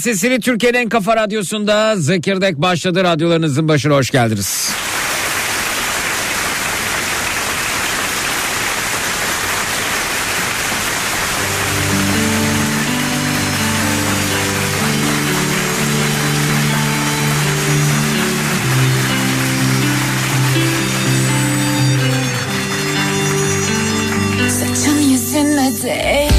Sesini Türkiye'nin en kafa radyosunda Zekirdek başladı. Radyolarınızın başına hoş geldiniz. Saçın yüzüne değse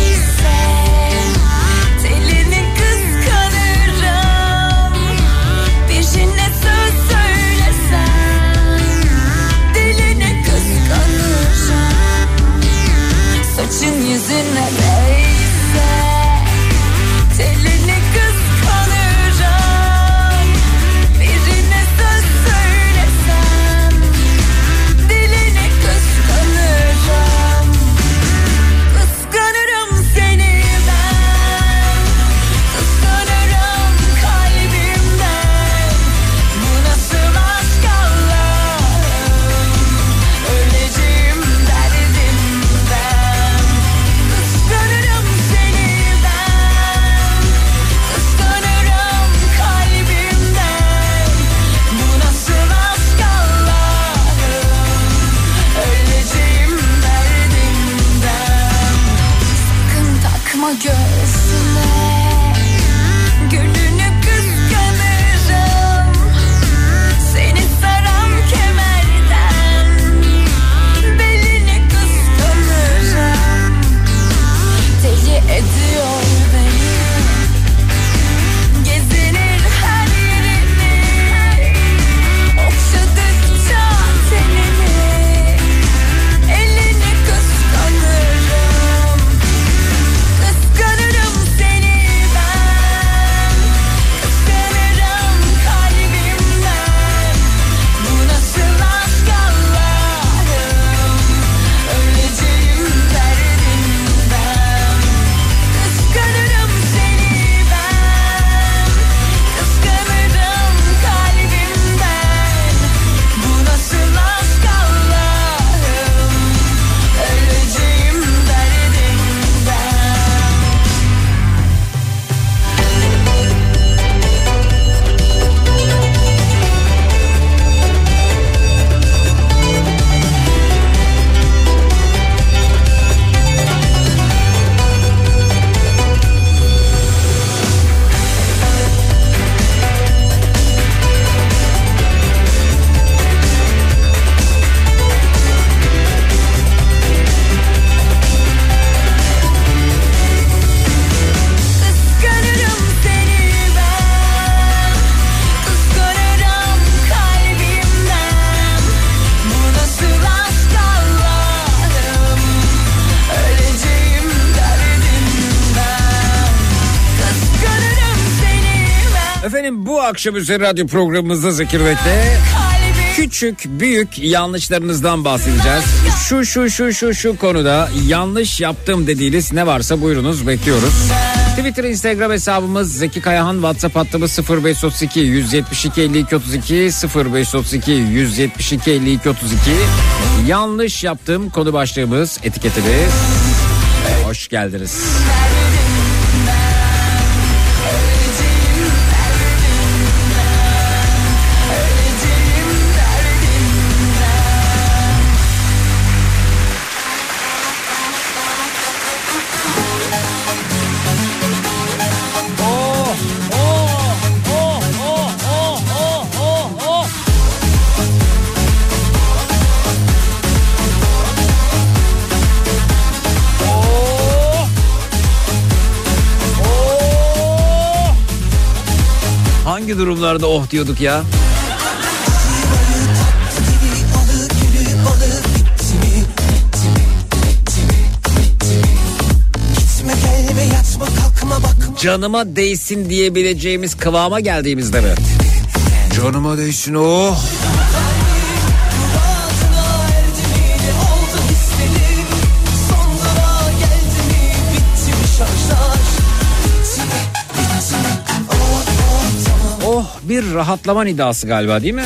Efendim bu akşam üzeri radyo programımızda Zekirdek'te küçük büyük yanlışlarınızdan bahsedeceğiz. Şu şu şu şu şu konuda yanlış yaptım dediğiniz ne varsa buyurunuz bekliyoruz. Twitter Instagram hesabımız Zeki Kayahan WhatsApp hattımız 0532 172 52 32 0532 172 52 32 yanlış yaptığım konu başlığımız etiketimiz hoş geldiniz. Durumlarda oh diyorduk ya? Canıma değsin diyebileceğimiz kıvama geldiğimizde mi? Canıma değsin oh. Rahatlama nidası galiba değil mi?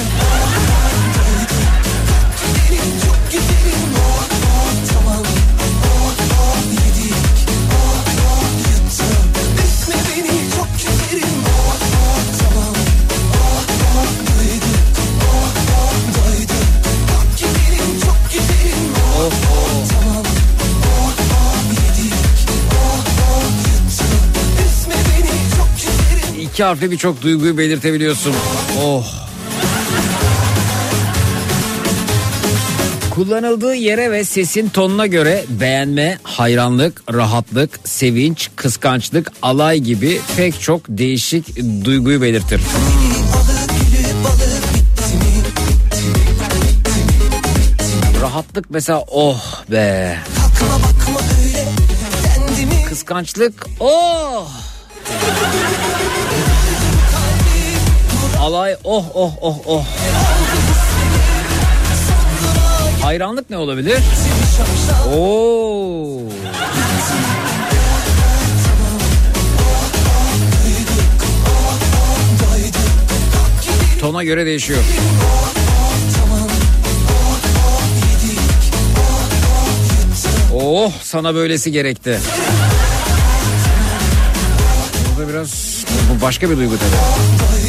İki harfle birçok duyguyu belirtebiliyorsun. Oh. Kullanıldığı yere ve sesin tonuna göre beğenme, hayranlık, rahatlık, sevinç, kıskançlık, alay gibi pek çok değişik duyguyu belirtir. Rahatlık mesela oh be. Kıskançlık oh. Alay oh oh oh oh. Hayranlık ne olabilir? Oo. Tona göre değişiyor. Oh sana böylesi gerekti. Burada biraz bu başka bir duygu tabii.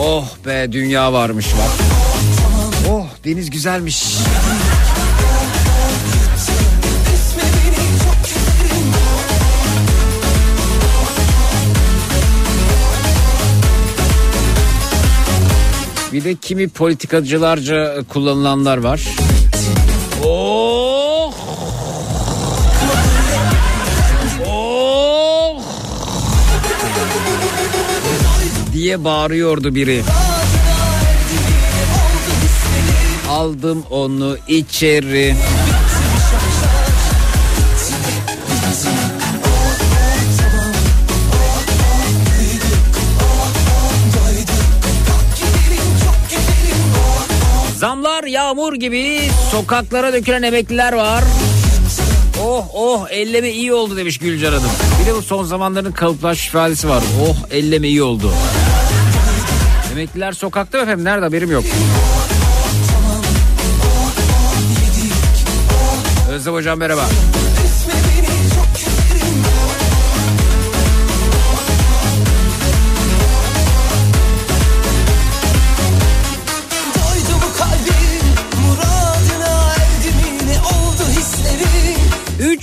Oh be dünya varmış bak. Oh deniz güzelmiş. Bir de kimi politikacılarca kullanılanlar var. Oh! Diye bağırıyordu biri. Aldım onu içeri. Zamlar yağmur gibi sokaklara dökülen emekliler var. Oh oh elleme iyi oldu demiş Gülcan Hanım. Bir de bu son zamanların kalıplaşmış ifadesi var. Oh elleme iyi oldu. Emekliler sokakta efendim? Nerede haberim yok. Özlem hocam merhaba. Doydu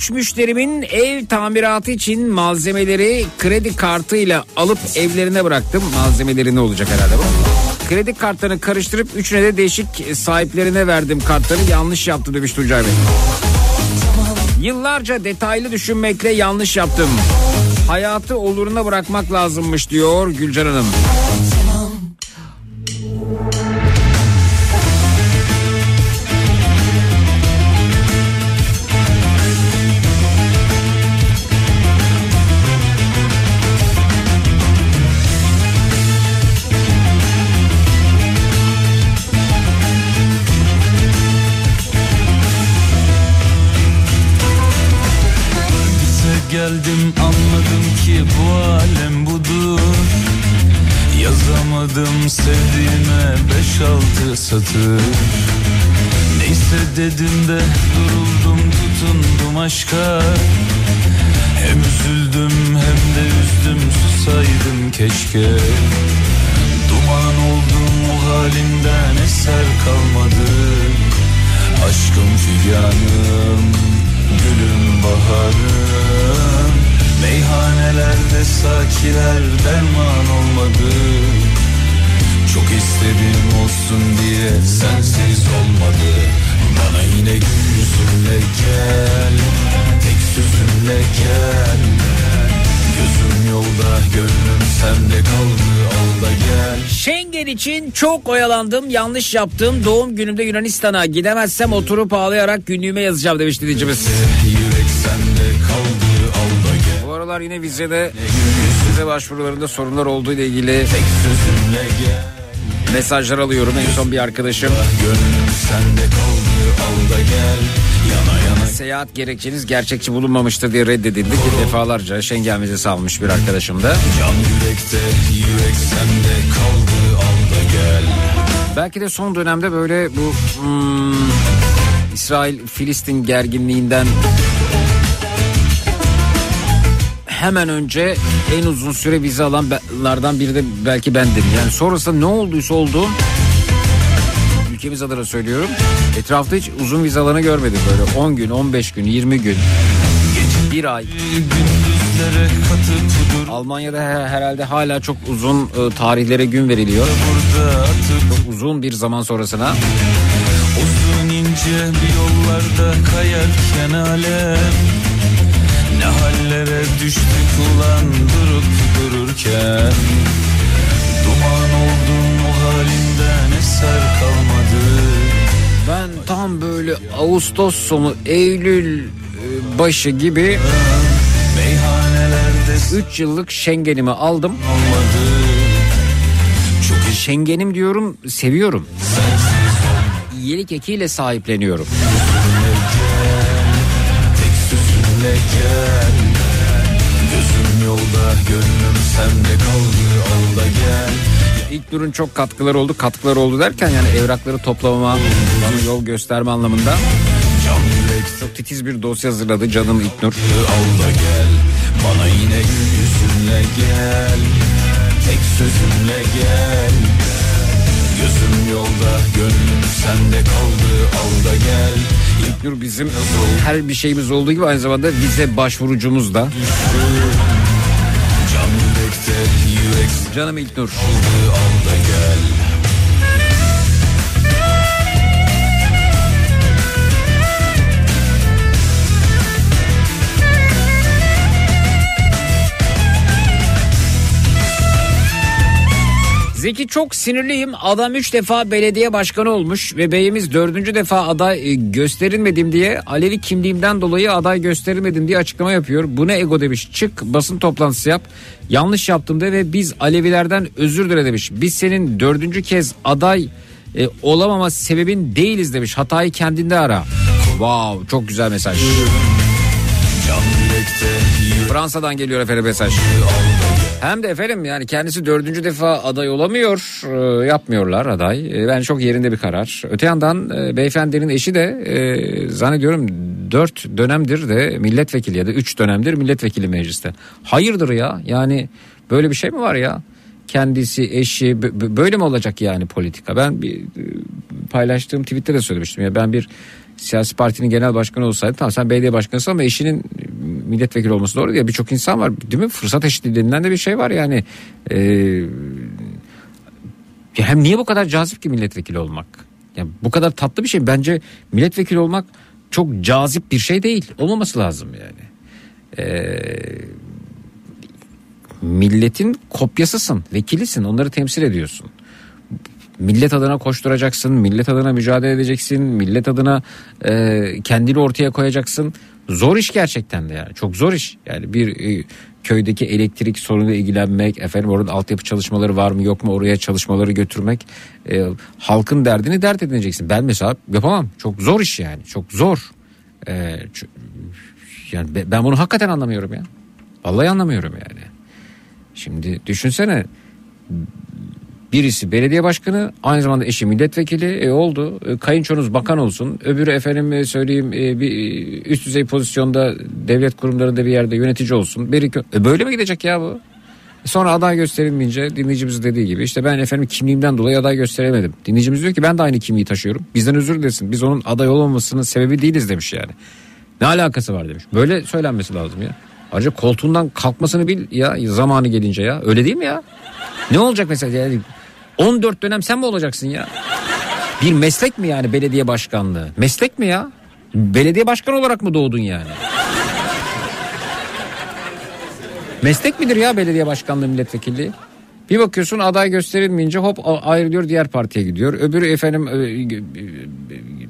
3 müşterimin ev tamiratı için malzemeleri kredi kartıyla alıp evlerine bıraktım. Malzemeleri ne olacak herhalde bu? Kredi kartlarını karıştırıp üçüne de değişik sahiplerine verdim kartları. Yanlış yaptı demiş Tuncay Bey. Yıllarca detaylı düşünmekle yanlış yaptım. Hayatı oluruna bırakmak lazımmış diyor Gülcan Hanım. Geldim anladım ki bu alem budur. Yazamadım sevdiğime beş altı satır. Neyse dedim de duruldum tutundum aşka. Hem üzüldüm hem de üzdüm susaydım keşke. Duman oldum o halimden eser kalmadı. Aşkım figanım, gülüm baharım Meyhanelerde sakiler derman olmadı Çok istedim olsun diye sensiz olmadı Bana yine gül yüzünle gel, tek sözünle gel Gözüm yolda, gönlüm sende kaldı, al da gel Schengen için çok oyalandım, yanlış yaptım. Doğum günümde Yunanistan'a gidemezsem oturup ağlayarak günlüğüme yazacağım demiş dinleyicimiz. Aralar yine vizede vize başvurularında sorunlar olduğu ile ilgili mesajlar alıyorum. En son bir arkadaşım seyahat gerekçeniz gerçekçi bulunmamıştır diye reddedildi ki defalarca Schengen vizesi almış bir arkadaşım da. Yürekte, yürek kaldı, Belki de son dönemde böyle bu hmm, İsrail-Filistin gerginliğinden hemen önce en uzun süre vize alanlardan biri de belki bendim. Yani sonrasında ne olduysa oldu. Ülkemiz adına söylüyorum. Etrafta hiç uzun vize alanı görmedim böyle 10 gün, 15 gün, 20 gün, bir ay. Almanya'da he- herhalde hala çok uzun e, tarihlere gün veriliyor. atıp Uzun bir zaman sonrasına. Uzun ince bir yollarda kayarken alem Ne hallere düştük ulan durup dururken Duman oldun o halinden eser kalmadı Ben tam böyle Ağustos sonu Eylül e, başı gibi Meyhanelerde 3 yıllık Schengen'imi aldım. olmadı Schengen'im diyorum seviyorum. Yelik ekiyle sahipleniyorum. Gel Gözüm yolda gönlüm sende kaldı al da gel İlk durun çok katkıları oldu. Katkıları oldu derken yani evrakları toplamama, bana yol gösterme anlamında. Çok titiz bir dosya hazırladı canım İlknur. al da gel Bana yine gül yüzünle gel Tek sözünle gel Gözüm yolda gönlüm sende kaldı al da gel İlknur bizim her bir şeyimiz olduğu gibi aynı zamanda vize başvurucumuz da. Canım İlknur. saldı al da gel Zeki çok sinirliyim. Adam 3 defa belediye başkanı olmuş ve beyimiz 4. defa aday e, gösterilmedim diye Alevi kimliğimden dolayı aday gösterilmedim diye açıklama yapıyor. Bu ne ego demiş. Çık basın toplantısı yap. Yanlış yaptım de ve biz Alevilerden özür dile demiş. Biz senin dördüncü kez aday e, olamama sebebin değiliz demiş. Hatayı kendinde ara. Wow çok güzel mesaj. Fransa'dan geliyor efendim mesaj. Hem de efendim yani kendisi dördüncü defa aday olamıyor e, yapmıyorlar aday. E, ben çok yerinde bir karar. Öte yandan e, beyefendinin eşi de e, zannediyorum dört dönemdir de milletvekili ya da üç dönemdir milletvekili mecliste. Hayırdır ya yani böyle bir şey mi var ya? Kendisi eşi böyle mi olacak yani politika? Ben bir e, paylaştığım tweette de söylemiştim ya ben bir siyasi partinin genel başkanı olsaydı tamam sen belediye başkanısın ama eşinin milletvekili olması doğru ya birçok insan var değil mi? Fırsat eşitliği denilen de bir şey var yani. Ee, hem niye bu kadar cazip ki milletvekili olmak? Yani bu kadar tatlı bir şey. Bence milletvekili olmak çok cazip bir şey değil. Olmaması lazım yani. Ee, milletin kopyasısın vekilisin. Onları temsil ediyorsun millet adına koşturacaksın, millet adına mücadele edeceksin, millet adına e, kendini ortaya koyacaksın. Zor iş gerçekten de yani çok zor iş. Yani bir e, köydeki elektrik sorunuyla ilgilenmek, efendim orada altyapı çalışmaları var mı yok mu oraya çalışmaları götürmek, e, halkın derdini dert edineceksin. Ben mesela yapamam. Çok zor iş yani. Çok zor. E, yani be- ben bunu hakikaten anlamıyorum ya. Vallahi anlamıyorum yani. Şimdi düşünsene Birisi belediye başkanı aynı zamanda eşi milletvekili e, oldu. E, kayınçonuz bakan olsun. Öbürü efendim söyleyeyim e, bir e, üst düzey pozisyonda devlet kurumlarında bir yerde yönetici olsun. Biri, e, böyle mi gidecek ya bu? E, Sonra aday gösterilmeyince dinleyicimiz dediği gibi işte ben efendim kimliğimden dolayı aday gösteremedim. Dinleyicimiz diyor ki ben de aynı kimliği taşıyorum. Bizden özür dilesin. Biz onun aday olmamasının sebebi değiliz demiş yani. Ne alakası var demiş. Böyle söylenmesi lazım ya. Ayrıca koltuğundan kalkmasını bil ya zamanı gelince ya. Öyle değil mi ya? Ne olacak mesela yani 14 dönem sen mi olacaksın ya? Bir meslek mi yani belediye başkanlığı? Meslek mi ya? Belediye başkanı olarak mı doğdun yani? Meslek midir ya belediye başkanlığı milletvekilliği? Bir bakıyorsun aday gösterilmeyince hop ayrılıyor diğer partiye gidiyor. Öbürü efendim e, e, e,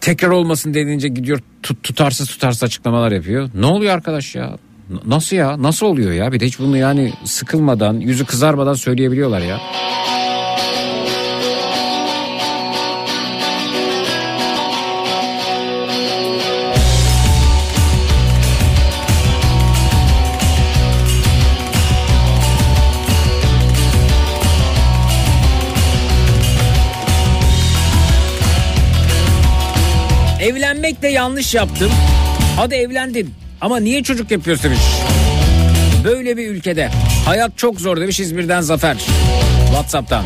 tekrar olmasın dediğince gidiyor tut, tutarsız tutarsız açıklamalar yapıyor. Ne oluyor arkadaş ya? Nasıl ya? Nasıl oluyor ya? Bir de hiç bunu yani sıkılmadan, yüzü kızarmadan söyleyebiliyorlar ya. Evlenmekle yanlış yaptım. Hadi evlendin. Ama niye çocuk yapıyorsun demiş. Böyle bir ülkede hayat çok zor demiş İzmir'den Zafer. Whatsapp'tan.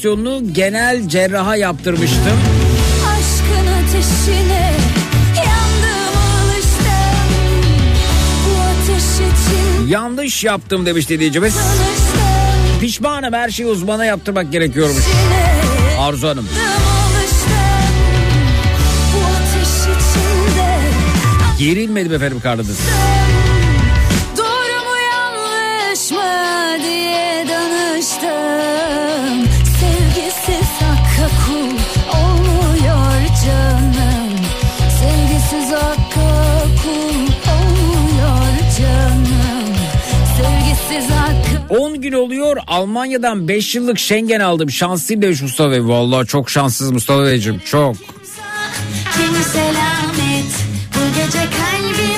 Operasyonunu genel cerraha yaptırmıştım. aşkın ateşine ateş Yanlış yaptım demiş dinleyicimiz. tanıştım Pişmanım her şeyi uzmana yaptırmak gerekiyormuş. Arzu Hanım. alıştım Gerilmedim efendim karnınız. Almanya'dan 5 yıllık Schengen aldım. Şanslıyım demiş Mustafa Bey. Vallahi çok şanssız Mustafa Beyciğim çok. Kimi selamet Bu gece kalbim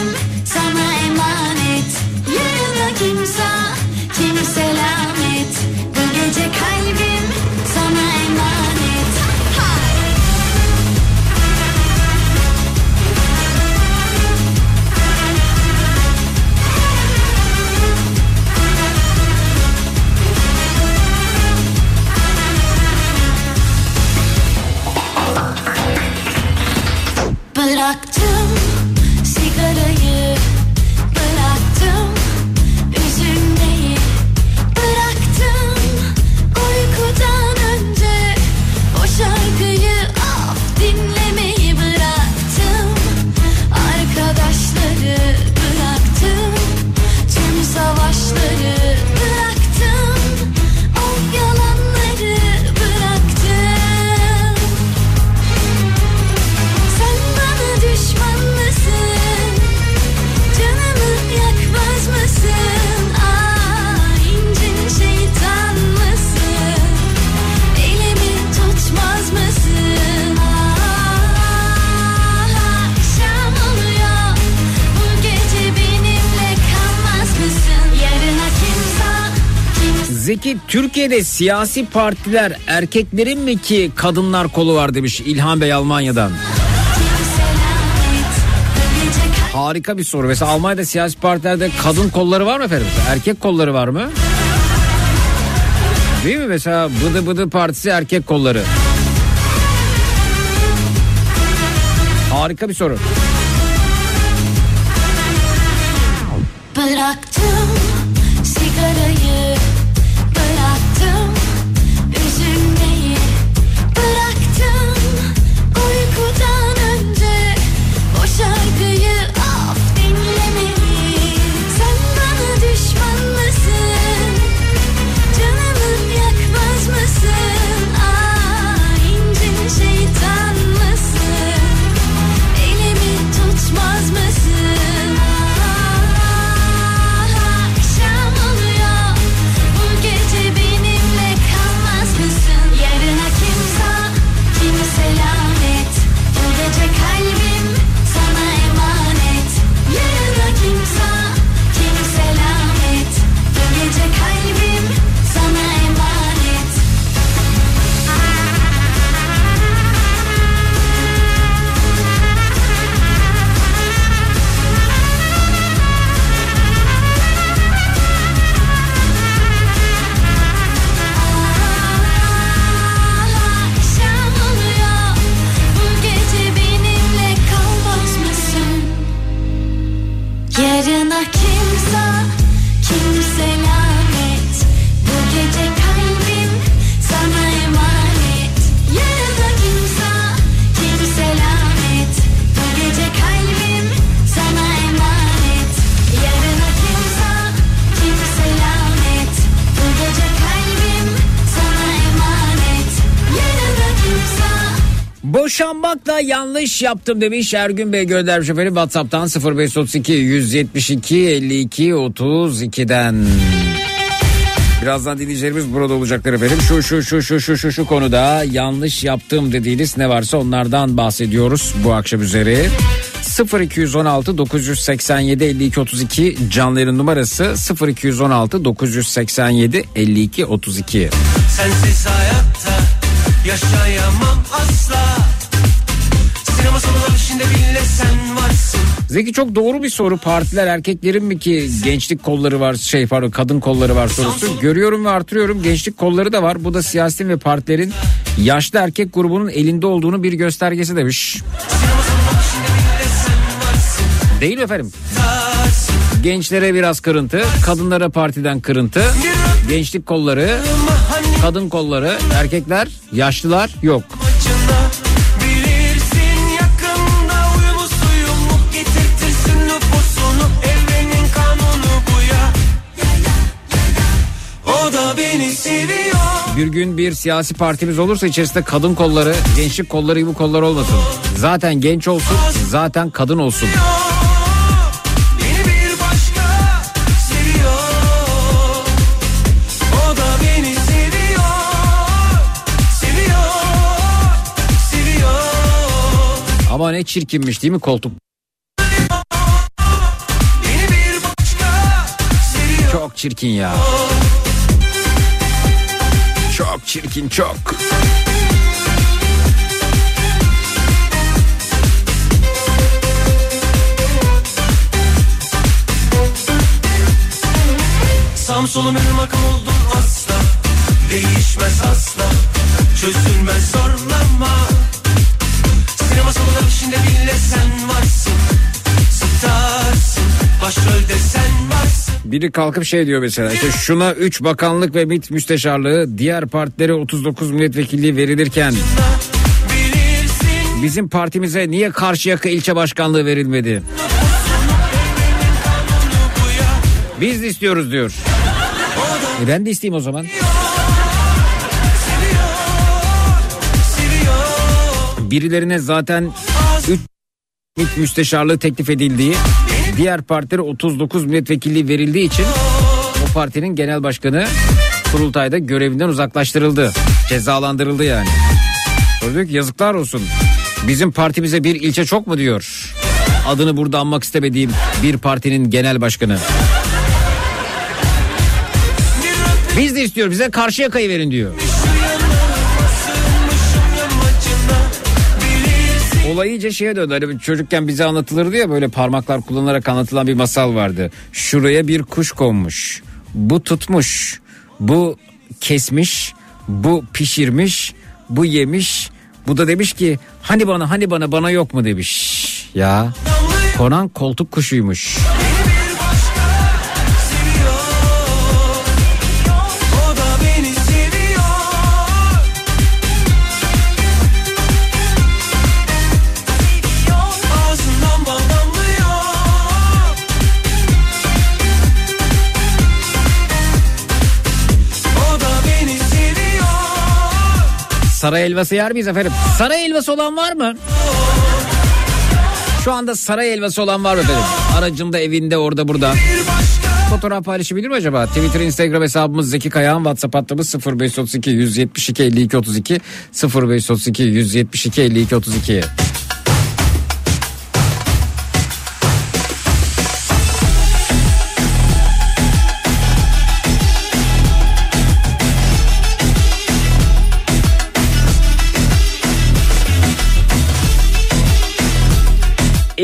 Zeki Türkiye'de siyasi partiler erkeklerin mi ki kadınlar kolu var demiş İlhan Bey Almanya'dan. Harika bir soru. Mesela Almanya'da siyasi partilerde kadın kolları var mı efendim? Erkek kolları var mı? Değil mi? Mesela Bıdı Bıdı Partisi erkek kolları. Harika bir soru. Bıraktım yanlış yaptım demiş Ergün Bey göndermiş efendim WhatsApp'tan 0532 172 52 32'den. Birazdan dinleyicilerimiz burada olacaklar efendim. Şu şu şu şu şu şu şu konuda yanlış yaptım dediğiniz ne varsa onlardan bahsediyoruz bu akşam üzeri. 0216 987 52 32 canların numarası 0216 987 52 32. Sensiz hayatta yaşayamam asla Zeki çok doğru bir soru. Partiler erkeklerin mi ki gençlik kolları var şey pardon kadın kolları var sorusu. Görüyorum ve artırıyorum gençlik kolları da var. Bu da siyasetin ve partilerin yaşlı erkek grubunun elinde olduğunu bir göstergesi demiş. Değil mi efendim? Gençlere biraz kırıntı, kadınlara partiden kırıntı, gençlik kolları, kadın kolları, erkekler, yaşlılar yok. Bir gün bir siyasi partimiz olursa içerisinde kadın kolları, gençlik kolları gibi kollar olmasın. Zaten genç olsun, zaten kadın olsun. Ama ne çirkinmiş değil mi koltuk? Çok çirkin ya. Çok çirkin çok. Sağım solum önüm akım oldum asla Değişmez asla Çözülmez zorlama. Sinema salonları içinde bile sen varsın. Starsın. Başrolde sen varsın Biri kalkıp şey diyor mesela işte şuna 3 bakanlık ve MİT müsteşarlığı diğer partilere 39 milletvekilliği verilirken bizim partimize niye Karşıyaka ilçe başkanlığı verilmedi? Biz de istiyoruz diyor. E ben de isteyeyim o zaman. Birilerine zaten 3 MİT müsteşarlığı teklif edildiği, diğer partilere 39 milletvekilliği verildiği için o partinin genel başkanı kurultayda görevinden uzaklaştırıldı. Cezalandırıldı yani. Diyor ki yazıklar olsun. Bizim partimize bir ilçe çok mu diyor. Adını burada anmak istemediğim bir partinin genel başkanı. Biz de istiyor bize karşı yakayı verin diyor. Olay iyice şeye döndü. Hani çocukken bize anlatılırdı ya böyle parmaklar kullanılarak anlatılan bir masal vardı. Şuraya bir kuş konmuş. Bu tutmuş. Bu kesmiş. Bu pişirmiş. Bu yemiş. Bu da demiş ki hani bana hani bana bana yok mu demiş. Ya konan koltuk kuşuymuş. Saray helvası yer miyiz efendim? Saray helvası olan var mı? Şu anda saray helvası olan var mı efendim? Aracında, evinde, orada, burada. Fotoğraf paylaşabilir mi acaba? Twitter, Instagram hesabımız Zeki Kayağan. WhatsApp hattımız 0532 172 52 32 0532 172 52 32.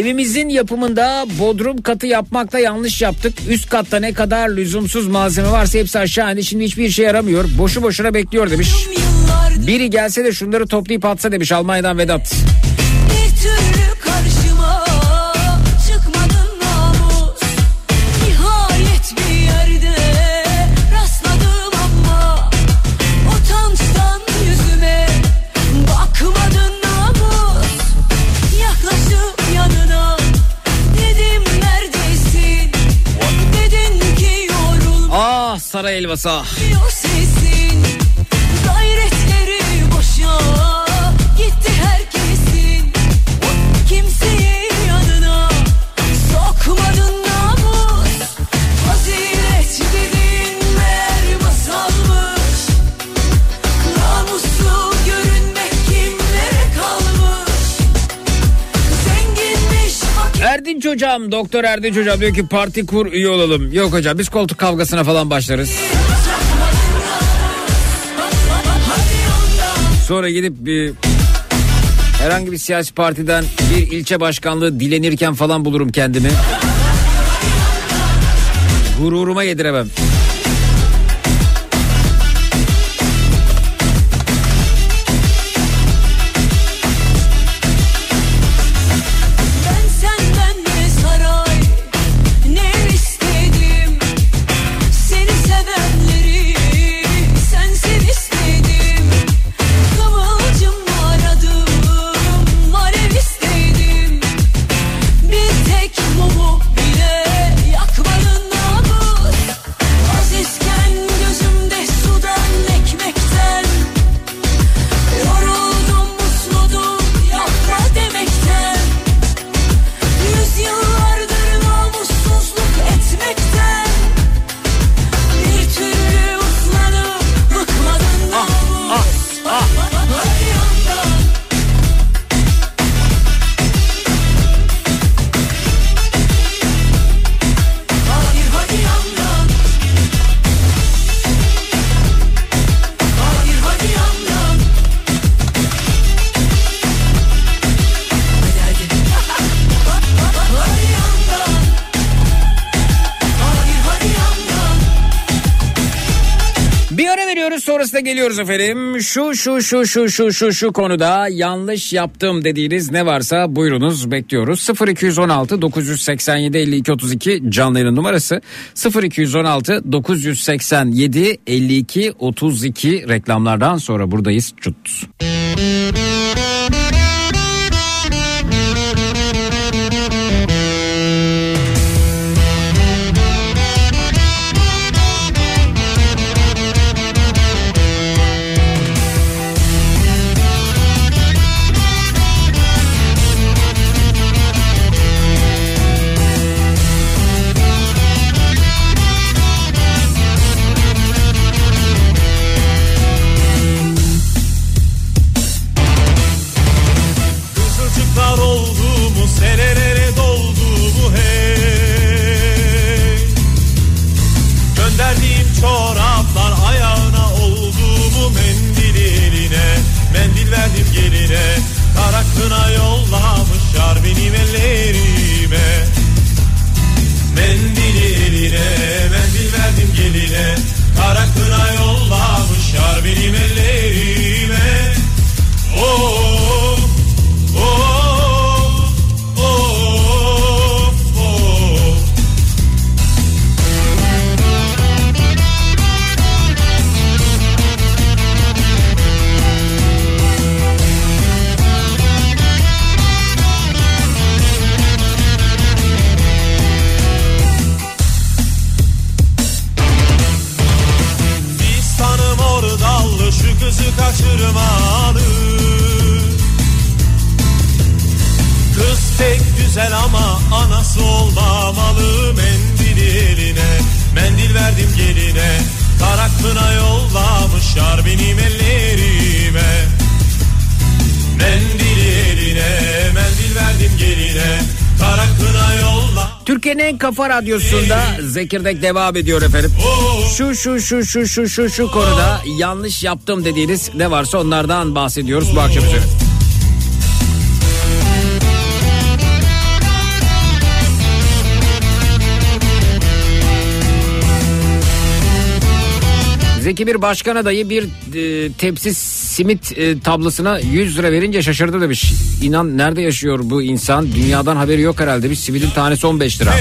Evimizin yapımında bodrum katı yapmakta yanlış yaptık. Üst katta ne kadar lüzumsuz malzeme varsa hepsi aşağı indi. Şimdi hiçbir işe yaramıyor. Boşu boşuna bekliyor demiş. Biri gelse de şunları toplayıp atsa demiş Almanya'dan Vedat. Bir saray helvası hocam Doktor Erdinç hocam diyor ki parti kur üye olalım. Yok hocam biz koltuk kavgasına falan başlarız. Sonra gidip bir herhangi bir siyasi partiden bir ilçe başkanlığı dilenirken falan bulurum kendimi. Gururuma yediremem. Geliyoruz efendim. Şu şu şu şu şu şu şu konuda yanlış yaptım dediğiniz ne varsa buyurunuz bekliyoruz. 0216 987 52 32 canlı yayın numarası 0216 987 52 32 reklamlardan sonra buradayız. Çut. Radyosunda Zekirdek devam ediyor efendim. Şu şu şu şu şu şu şu konuda yanlış yaptım dediğiniz ne varsa onlardan bahsediyoruz bu akşam üzere. Zeki bir başkan adayı bir e, tepsi simit e, tablasına 100 lira verince şaşırdı demiş. İnan nerede yaşıyor bu insan? Dünyadan haberi yok herhalde demiş. Simidin tanesi 15 lira.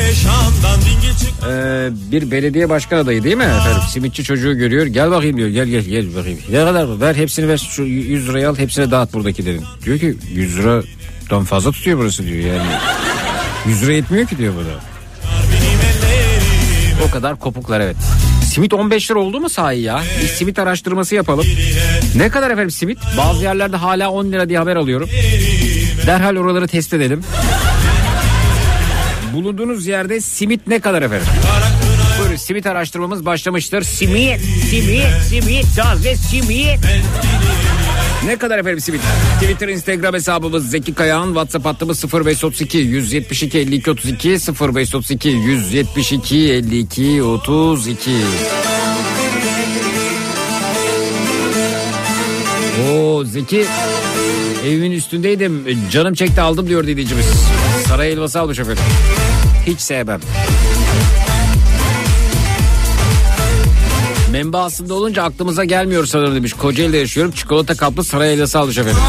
Ee, bir belediye başkan adayı değil mi efendim? Simitçi çocuğu görüyor. Gel bakayım diyor. Gel gel gel bakayım. Ne kadar? Ver hepsini ver. Şu 100 lirayı al hepsine dağıt buradakilerin. Diyor ki 100 liradan fazla tutuyor burası diyor yani. 100 lira yetmiyor ki diyor bu da. O kadar kopuklar evet. Simit 15 lira oldu mu sahi ya? Bir simit araştırması yapalım. Ne kadar efendim simit? Bazı yerlerde hala 10 lira diye haber alıyorum. Derhal oraları test edelim. Bulunduğunuz yerde simit ne kadar efendim? Buyurun simit araştırmamız başlamıştır. Simit, simit, simit, taze simit. Ne kadar efendim simit? Twitter, Instagram hesabımız Zeki Kayağan. WhatsApp hattımız 0532 172 52 32 0532 172 52 32. Oo Zeki evimin üstündeydim. Canım çekti aldım diyor dinleyicimiz. Saray helvası almış efendim. Hiç sevmem. Memba aslında olunca aklımıza gelmiyor sanırım demiş. Kocaeli'de yaşıyorum. Çikolata kaplı saray helvası almış efendim.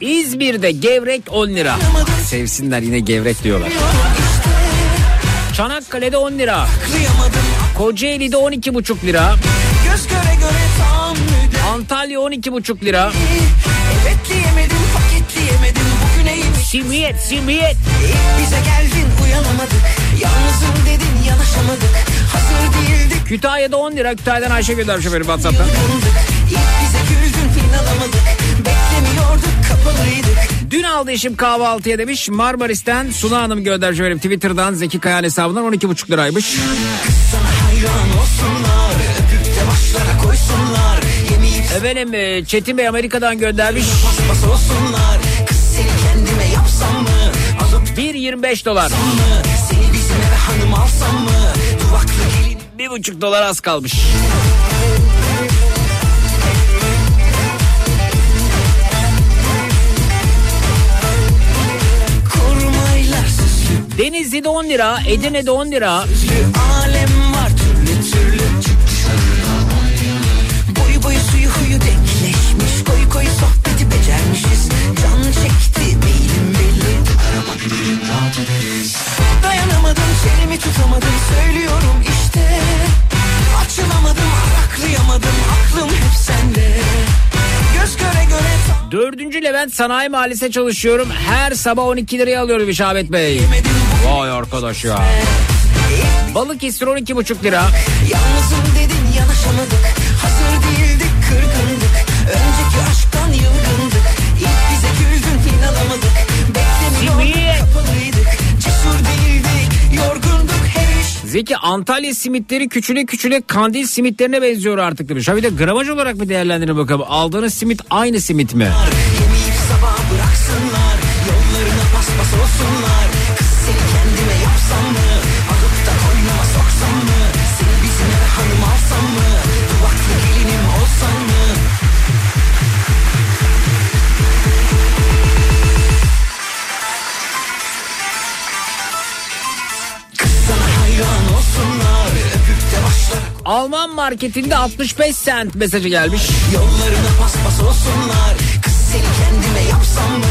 İzmir'de gevrek 10 lira. Sevsinler yine gevrek diyorlar. Çanakkale'de 10 lira. Kocaeli'de 12,5 lira. Antalya 12,5 lira. Evet diyemedim paketleyemedim Bugüne yemiş Simiyet simiyet. İlk bize geldin uyanamadık Yalnızım dedin yanaşamadık Hazır değildik Kütahya'da 10 lira. Kütahya'dan Ayşe göndermiş efendim WhatsApp'tan. yılgındık Dün aldı eşim kahvaltıya demiş. Marmaris'ten Suna Hanım göndermiş efendim. Twitter'dan Zeki Kayan hesabından 12,5 liraymış. Efendim e, Çetin Bey Amerika'dan göndermiş. paspas olsunlar Kız seni kendime yapsam mı Alıp 1.25 dolar. Bir buçuk dolar az kalmış. Denizli'de 10 lira, Edirne'de 10 lira. Tutamadım Söylüyorum işte. Açılamadım araklayamadım Aklım hep sende Dördüncü Levent Sanayi Mahallesi'ne çalışıyorum. Her sabah 12 liraya alıyorum İşabet Bey. Vay arkadaş ya. Balıkesir 12,5 lira. Yalnızım dedin Zeki Antalya simitleri küçüle küçüle kandil simitlerine benziyor artık demiş. Ha bir de gramaj olarak bir değerlendirin bakalım. Aldığınız simit aynı simit mi? Yemeyip sabah bıraksınlar Yollarına paspas olsunlar Alman marketinde 65 cent mesajı gelmiş. Yollarına paspas olsunlar Kız seni kendime yapsam mı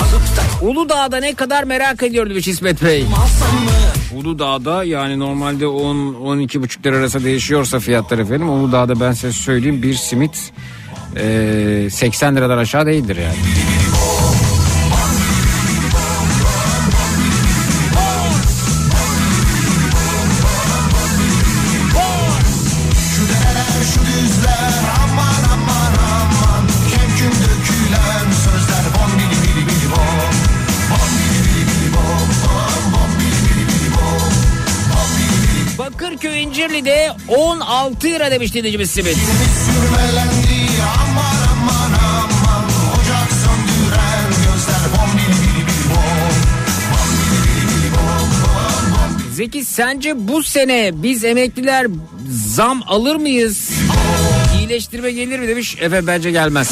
Alıp da Uludağ'da ne kadar merak ediyor demiş İsmet Bey. Uludağ'da yani normalde 10 12,5 lira arası değişiyorsa fiyatlar efendim. Uludağ'da ben size söyleyeyim bir simit e, 80 liradan aşağı değildir yani. 16 lira demiş dinleyicimiz simit. Zeki sence bu sene biz emekliler zam alır mıyız? İyileştirme gelir mi demiş. Efendim bence gelmez.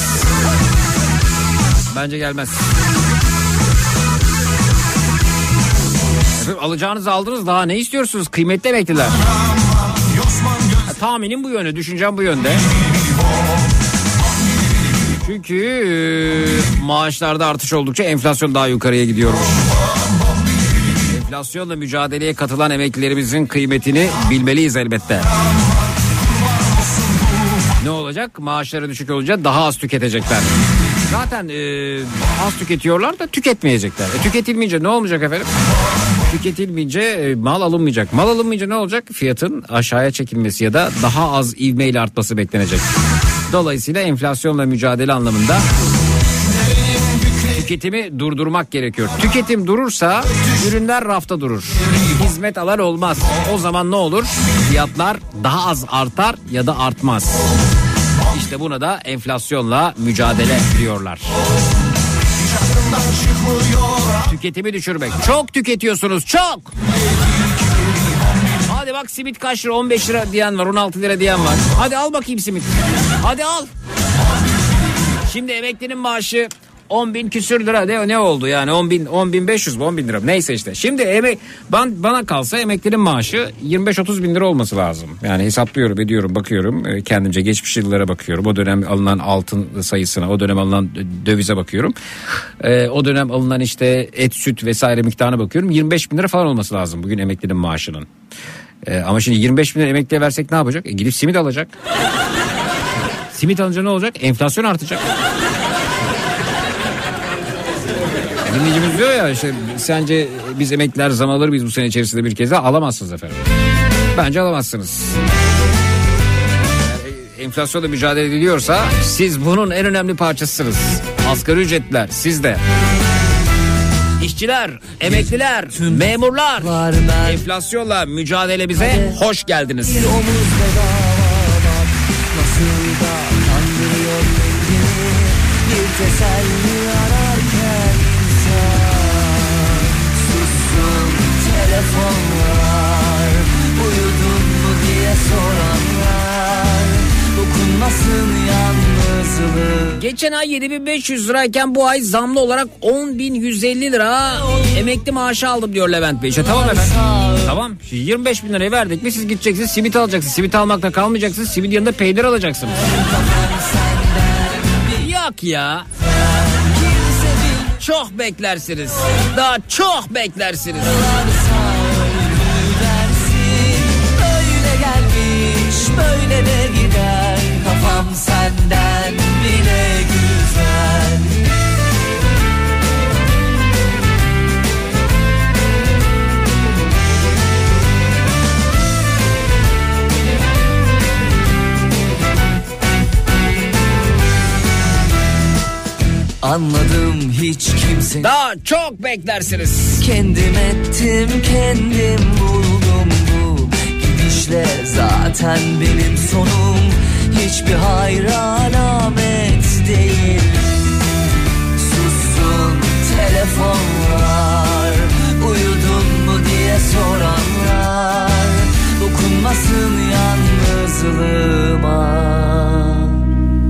Bence gelmez. Efendim alacağınızı aldınız daha ne istiyorsunuz kıymetli emekliler? Tahminim bu yönde, düşüncem bu yönde. Çünkü e, maaşlarda artış oldukça enflasyon daha yukarıya gidiyormuş. Enflasyonla mücadeleye katılan emeklilerimizin kıymetini bilmeliyiz elbette. Ne olacak? Maaşları düşük olunca daha az tüketecekler. Zaten e, az tüketiyorlar da tüketmeyecekler. E, tüketilmeyince ne olmayacak efendim? Tüketilmeyince e, mal alınmayacak. Mal alınmayınca ne olacak? Fiyatın aşağıya çekilmesi ya da daha az ivmeyle artması beklenecek. Dolayısıyla enflasyonla mücadele anlamında Tüketimi durdurmak gerekiyor. Tüketim durursa ürünler rafta durur. Hizmet alan olmaz. O zaman ne olur? Fiyatlar daha az artar ya da artmaz. İşte buna da enflasyonla mücadele diyorlar. Tüketimi düşürmek. Çok tüketiyorsunuz çok. Hadi bak simit kaç lira 15 lira diyen var 16 lira diyen var. Hadi al bakayım simit. Hadi al. Şimdi emeklinin maaşı 10 bin küsür lira ne, ne oldu yani 10 bin 10 bin 500 10 bin lira neyse işte. Şimdi emek ben, bana kalsa emeklinin maaşı 25-30 bin lira olması lazım. Yani hesaplıyorum ediyorum bakıyorum e, kendimce geçmiş yıllara bakıyorum. O dönem alınan altın sayısına o dönem alınan dövize bakıyorum. E, o dönem alınan işte et süt vesaire miktarına bakıyorum 25 bin lira falan olması lazım bugün emeklinin maaşının. E, ama şimdi 25 bin lira emekliye versek ne yapacak? E, gidip simit alacak. simit alınca ne olacak? Enflasyon artacak. Dinleyicimiz diyor ya işte sence biz emekliler zam alır biz bu sene içerisinde bir kez daha alamazsınız efendim. Bence alamazsınız. Yani enflasyonla mücadele ediliyorsa siz bunun en önemli parçasısınız. Asgari ücretler siz de. İşçiler, emekliler, memurlar. Enflasyonla mücadelemize hoş geldiniz. Bir omuz bedava bak Nasıl da teselli Geçen ay 7500 lirayken bu ay zamlı olarak 10.150 lira emekli maaşı aldım diyor Levent Bey. İşte tamam efendim. Tamam. Şimdi 25 bin liraya verdik mi siz gideceksiniz simit alacaksınız. Simit almakla kalmayacaksınız. Simit yanında peynir alacaksınız. Yok ya. Çok beklersiniz. Daha çok beklersiniz. böyle de gider Kafam senden bile güzel Anladım hiç kimse Daha çok beklersiniz. Kendim ettim kendim buldum bu gidişle zaten benim sonum hiçbir hayra alamet değil. Sussun telefonlar uyudun mu diye soranlar. Dokunmasın yalnızlığıma.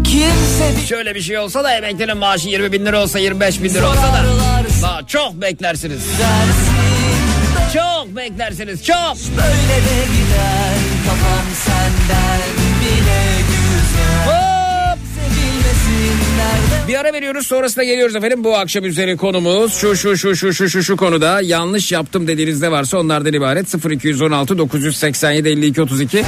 Kimse Şöyle bir şey olsa da emeklinin maaşı 20 bin lira olsa 25 bin lira olsa da daha çok beklersiniz. dersin. Çok beklersiniz çok. Böyle de gider. Kafam senden Bir ara veriyoruz sonrasında geliyoruz efendim. Bu akşam üzeri konumuz şu şu şu şu şu şu şu konuda yanlış yaptım dediğiniz ne varsa onlardan ibaret 0216 987 52 32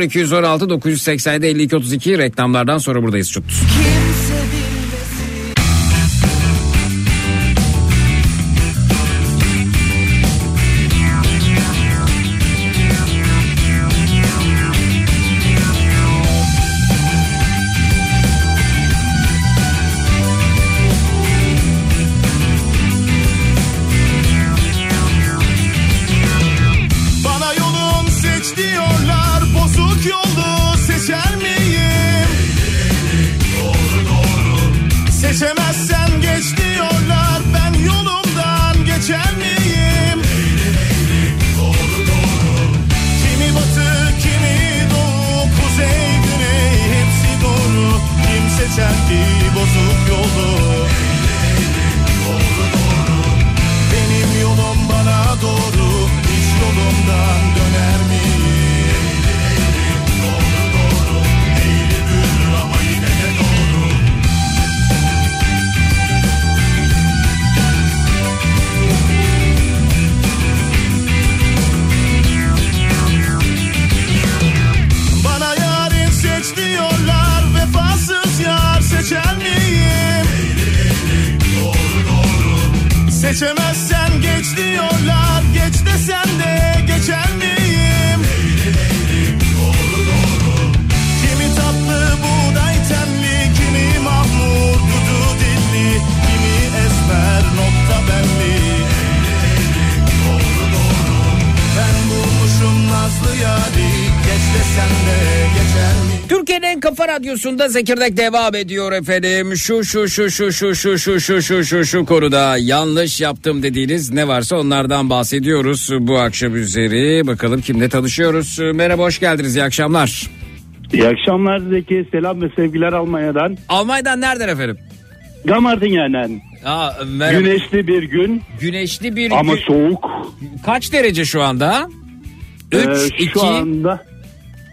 0216 987 52 32 reklamlardan sonra buradayız çut. kimse Radyosu'nda Zekirdek devam ediyor efendim. Şu şu şu şu şu şu şu şu şu şu şu konuda yanlış yaptım dediğiniz ne varsa onlardan bahsediyoruz bu akşam üzeri. Bakalım kimle tanışıyoruz. Merhaba hoş geldiniz iyi akşamlar. İyi akşamlar Zeki. Selam ve sevgiler Almanya'dan. Almanya'dan nereden efendim? Gamartingen'den. Aa, merhaba. Güneşli bir gün Güneşli bir ama gün. soğuk. Kaç derece şu anda? 3, Ee, 2. Şu anda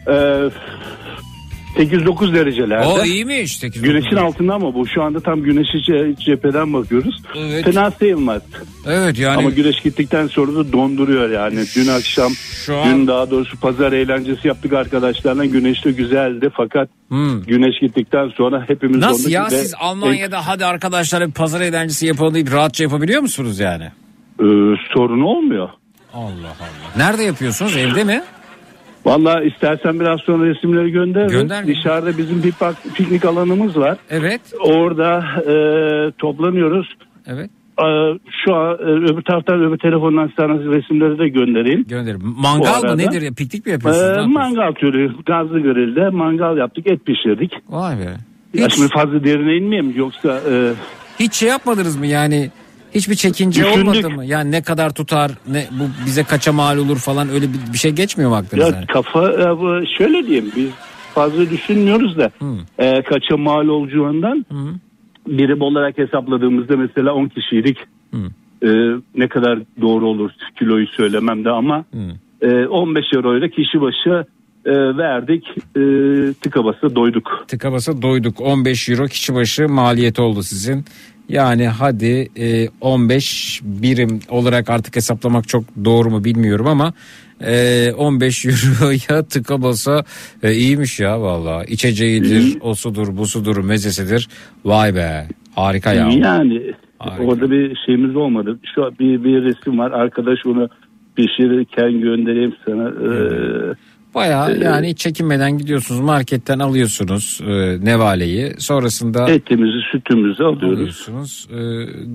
e, 8-9 derecelerde. O iyiymiş. 8, Güneşin altında ama bu şu anda tam güneşi ce- cepheden bakıyoruz. Evet. Fena sayılmaz. Evet yani. Ama güneş gittikten sonra da donduruyor yani. Dün akşam, Şu an- dün daha doğrusu pazar eğlencesi yaptık arkadaşlarla. Güneş de güzeldi fakat Hmm. güneş gittikten sonra hepimiz Nasıl donduk ya ve- siz Almanya'da hadi arkadaşlar bir pazar eğlencesi yapalım deyip rahatça yapabiliyor musunuz yani? Ee, sorun olmuyor. Allah Allah. Nerede yapıyorsunuz evde mi? Valla istersen biraz sonra resimleri gönderirim. Gönder. Dışarıda bizim bir park, piknik alanımız var. Evet. Orada e, toplanıyoruz. Evet. E, şu an e, öbür taraftan öbür telefondan sana resimleri de göndereyim. Gönderin. Mangal mı nedir ya? Piknik mi yapıyorsunuz? Yapıyorsunuz? mangal türü gazlı grilde mangal yaptık et pişirdik. Vay be. Ya Hiç, şimdi fazla derine inmeyeyim yoksa e, hiç şey yapmadınız mı yani? Hiçbir çekince Düşündük. olmadı mı? Yani ne kadar tutar, ne bu bize kaça mal olur falan öyle bir, bir şey geçmiyor mu aklınıza? ya kafa e, şöyle diyeyim biz fazla düşünmüyoruz da e, kaça mal olacağından birim olarak hesapladığımızda mesela 10 kişiydik. E, ne kadar doğru olur kiloyu söylemem de ama e, 15 euro ile kişi başı e, verdik e, tıka basa doyduk. Tıka basa doyduk. 15 euro kişi başı maliyet oldu sizin. Yani hadi e, 15 birim olarak artık hesaplamak çok doğru mu bilmiyorum ama e, 15 euroya tıka basa e, iyiymiş ya valla. İçeceğidir, o sudur, bu sudur, mezesidir. Vay be harika ya. Yani Harika. orada bir şeyimiz olmadı. Şu bir, bir resim var arkadaş onu pişirirken göndereyim sana. E, Baya yani hiç çekinmeden gidiyorsunuz marketten alıyorsunuz e, nevaleyi sonrasında etimizi sütümüzü alıyoruz. alıyorsunuz e,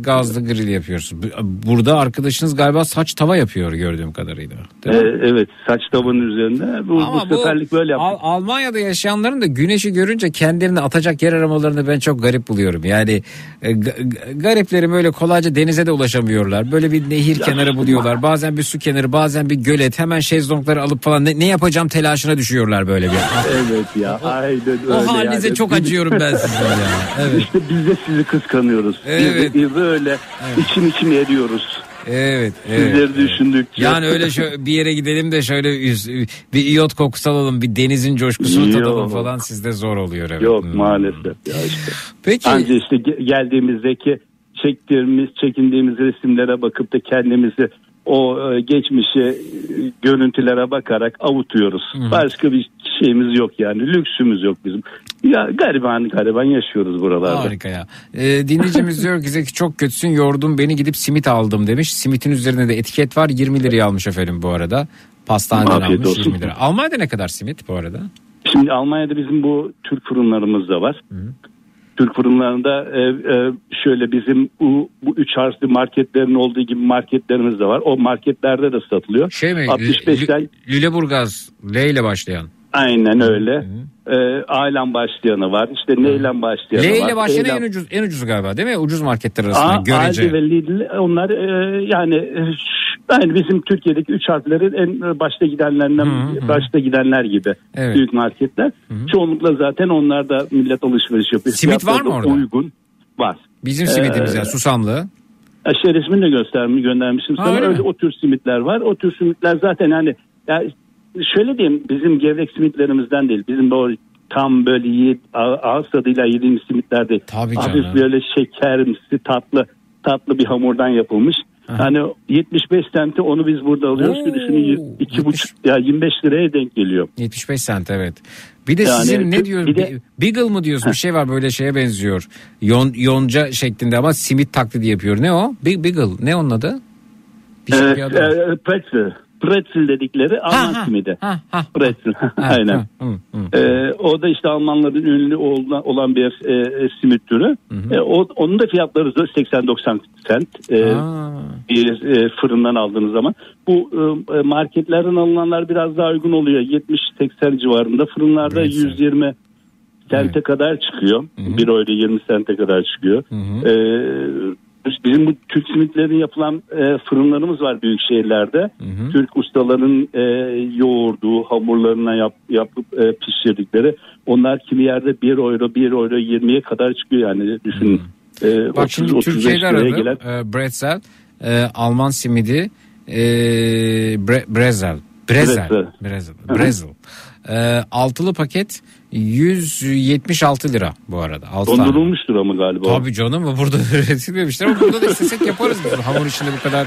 gazlı grill yapıyorsunuz. Bu- Burada arkadaşınız galiba saç tava yapıyor gördüğüm kadarıyla. Ee, evet saç tavanın üzerinde. Bu, Ama bu seferlik böyle yaptık. Al- Almanya'da yaşayanların da güneşi görünce kendilerini atacak yer aramalarını ben çok garip buluyorum. Yani e, ga- gariplerim öyle kolayca denize de ulaşamıyorlar. Böyle bir nehir kenarı buluyorlar. Bazen bir su kenarı bazen bir gölet. Hemen şezlongları alıp falan ne, ne yapacağım telaşına düşüyorlar böyle bir. Evet ya aynen öyle. o halinize yani. çok acıyorum ben sizden ya. Evet. İşte biz de sizi kıskanıyoruz. Evet. Biz de böyle içim içim eriyoruz. Evet, evet. Sizleri düşündükçe. Yani öyle şö- bir yere gidelim de şöyle bir iyot kokusu alalım, bir denizin coşkusunu Yok. tadalım falan sizde zor oluyor evet. Yok Hmm. maalesef ya işte. Peki. Anca işte ge- geldiğimizdeki çektiğimiz, çekindiğimiz resimlere bakıp da kendimizi o e, geçmişe e, görüntülere bakarak avutuyoruz. Başka bir şeyimiz yok yani. Lüksümüz yok bizim. Ya gariban gariban yaşıyoruz buralarda. Harika ya. Ee, dinleyicimiz diyor ki Zeki çok kötüsün yordum beni gidip simit aldım demiş. Simitin üzerinde de etiket var 20 liraya almış efendim bu arada. Pastaneden Afiyet almış olsun. 20 lira. Almanya'da ne kadar simit bu arada? Şimdi Almanya'da bizim bu Türk fırınlarımız da var. Türk fırınlarında e, e, şöyle bizim bu, bu üç harfli marketlerin olduğu gibi marketlerimiz de var. O marketlerde de satılıyor. Şey mi? 65'ten Lü- Lüleburgaz L ile başlayan. Aynen öyle. E, Ailem başlayanı var. İşte neyle başlayanı L var. ile başlayan Eylem- en ucuz en ucuzu galiba değil mi? Ucuz marketler arasında Aa, görece. Aldi ve Lidl onlar e, yani e, ş- yani bizim Türkiye'deki üç harflerin en başta gidenlerinden başta gidenler gibi Evet. büyük marketler. Çoğunlukla zaten onlar da millet alışveriş yapıyor. Simit var mı da orada? Uygun var. Bizim simitimiz Ee, yani susamlı. Aşağı resmini de göstermiş göndermişim sana. öyle Öyle o tür simitler var. O tür simitler zaten hani ya şöyle diyeyim bizim gevrek simitlerimizden değil. Bizim o tam böyle yiğit, ağ- ağız tadıyla yediğimiz simitler değil. Tabii Hafif canım. böyle şekermsi tatlı tatlı bir hamurdan yapılmış. Hani 75 sente onu biz burada alıyoruz. Bir düşünün iki buçuk ya 25 liraya denk geliyor. 75 sent evet. Bir de Yani sizin ne diyor? bir de- Beagle mı diyorsun? Bir şey var böyle şeye benziyor. Yon, yonca şeklinde ama simit taklidi yapıyor. Ne o? Beagle. Ne onun adı? Bir şey Ee, bir adı e, pretzel. Pretzel dedikleri Alman ha, simidi. ha, ha. Pretzel. Aynen. ha, hı, hı. Ee, o da işte Almanların ünlü olan, bir e, simit türü. E, o, onun da fiyatları da 80-90 sent. E, bir e, fırından aldığınız zaman. Bu e, marketlerden alınanlar biraz daha uygun oluyor. 70-80 civarında. Fırınlarda Pretzel. 120 sente kadar çıkıyor. 1 euro 20 sente kadar çıkıyor. Ee, bizim bu Türk simitlerin yapılan e, fırınlarımız var büyük şehirlerde. Türk ustaların e, yoğurduğu hamurlarına yap, yapıp e, pişirdikleri. Onlar kimi yerde 1 euro 1 euro 20'ye kadar çıkıyor yani düşünün. E, Bak 30, şimdi 35 Türkiye'de aradım. gelen E, Bretzel, e, Alman simidi, e, bre, Brezel. Brezel. Brezel. Brezel. Brezel. E, altılı paket 176 lira bu arada. Altı tane. dondurulmuştur ama galiba. Tabii canım bu burada üretilmemişler ama burada da istesek yaparız biz. Hamur işinde bu kadar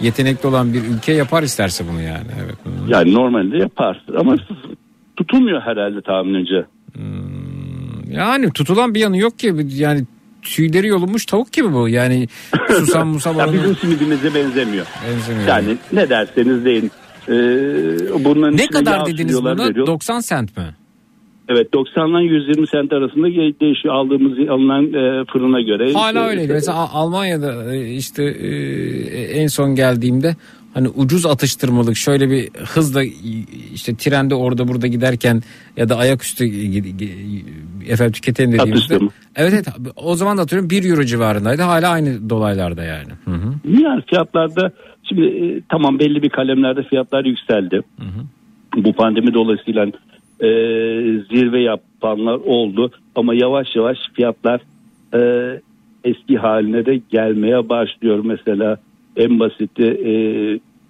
yetenekli olan bir ülke yapar isterse bunu yani. Evet. Yani normalde yapar ama tutulmuyor herhalde tahminimce. Yani tutulan bir yanı yok ki yani tüyleri yolunmuş tavuk gibi bu. Yani susam musam oranı bizim simidimize benzemiyor. benzemiyor. Yani ne derseniz deyin. Ee, bunların ne kadar dediniz veriyor. 90 sent mi? Evet 90 ile 120 sent arasında değişiyor aldığımız alınan e, fırına göre. Hala öyleydi. Mesela Almanya'da e, işte e, en son geldiğimde hani ucuz atıştırmalık şöyle bir hızla işte trende orada burada giderken ya da ayaküstü efendim tüketelim dediğimizde. Atıştırma. Evet evet o zaman da atıyorum 1 euro civarındaydı. Hala aynı dolaylarda yani. Hı hı. Yani fiyatlarda şimdi e, tamam belli bir kalemlerde fiyatlar yükseldi. Bu pandemi dolayısıyla e, zirve yapanlar oldu ama yavaş yavaş fiyatlar e, eski haline de gelmeye başlıyor. Mesela en basiti e,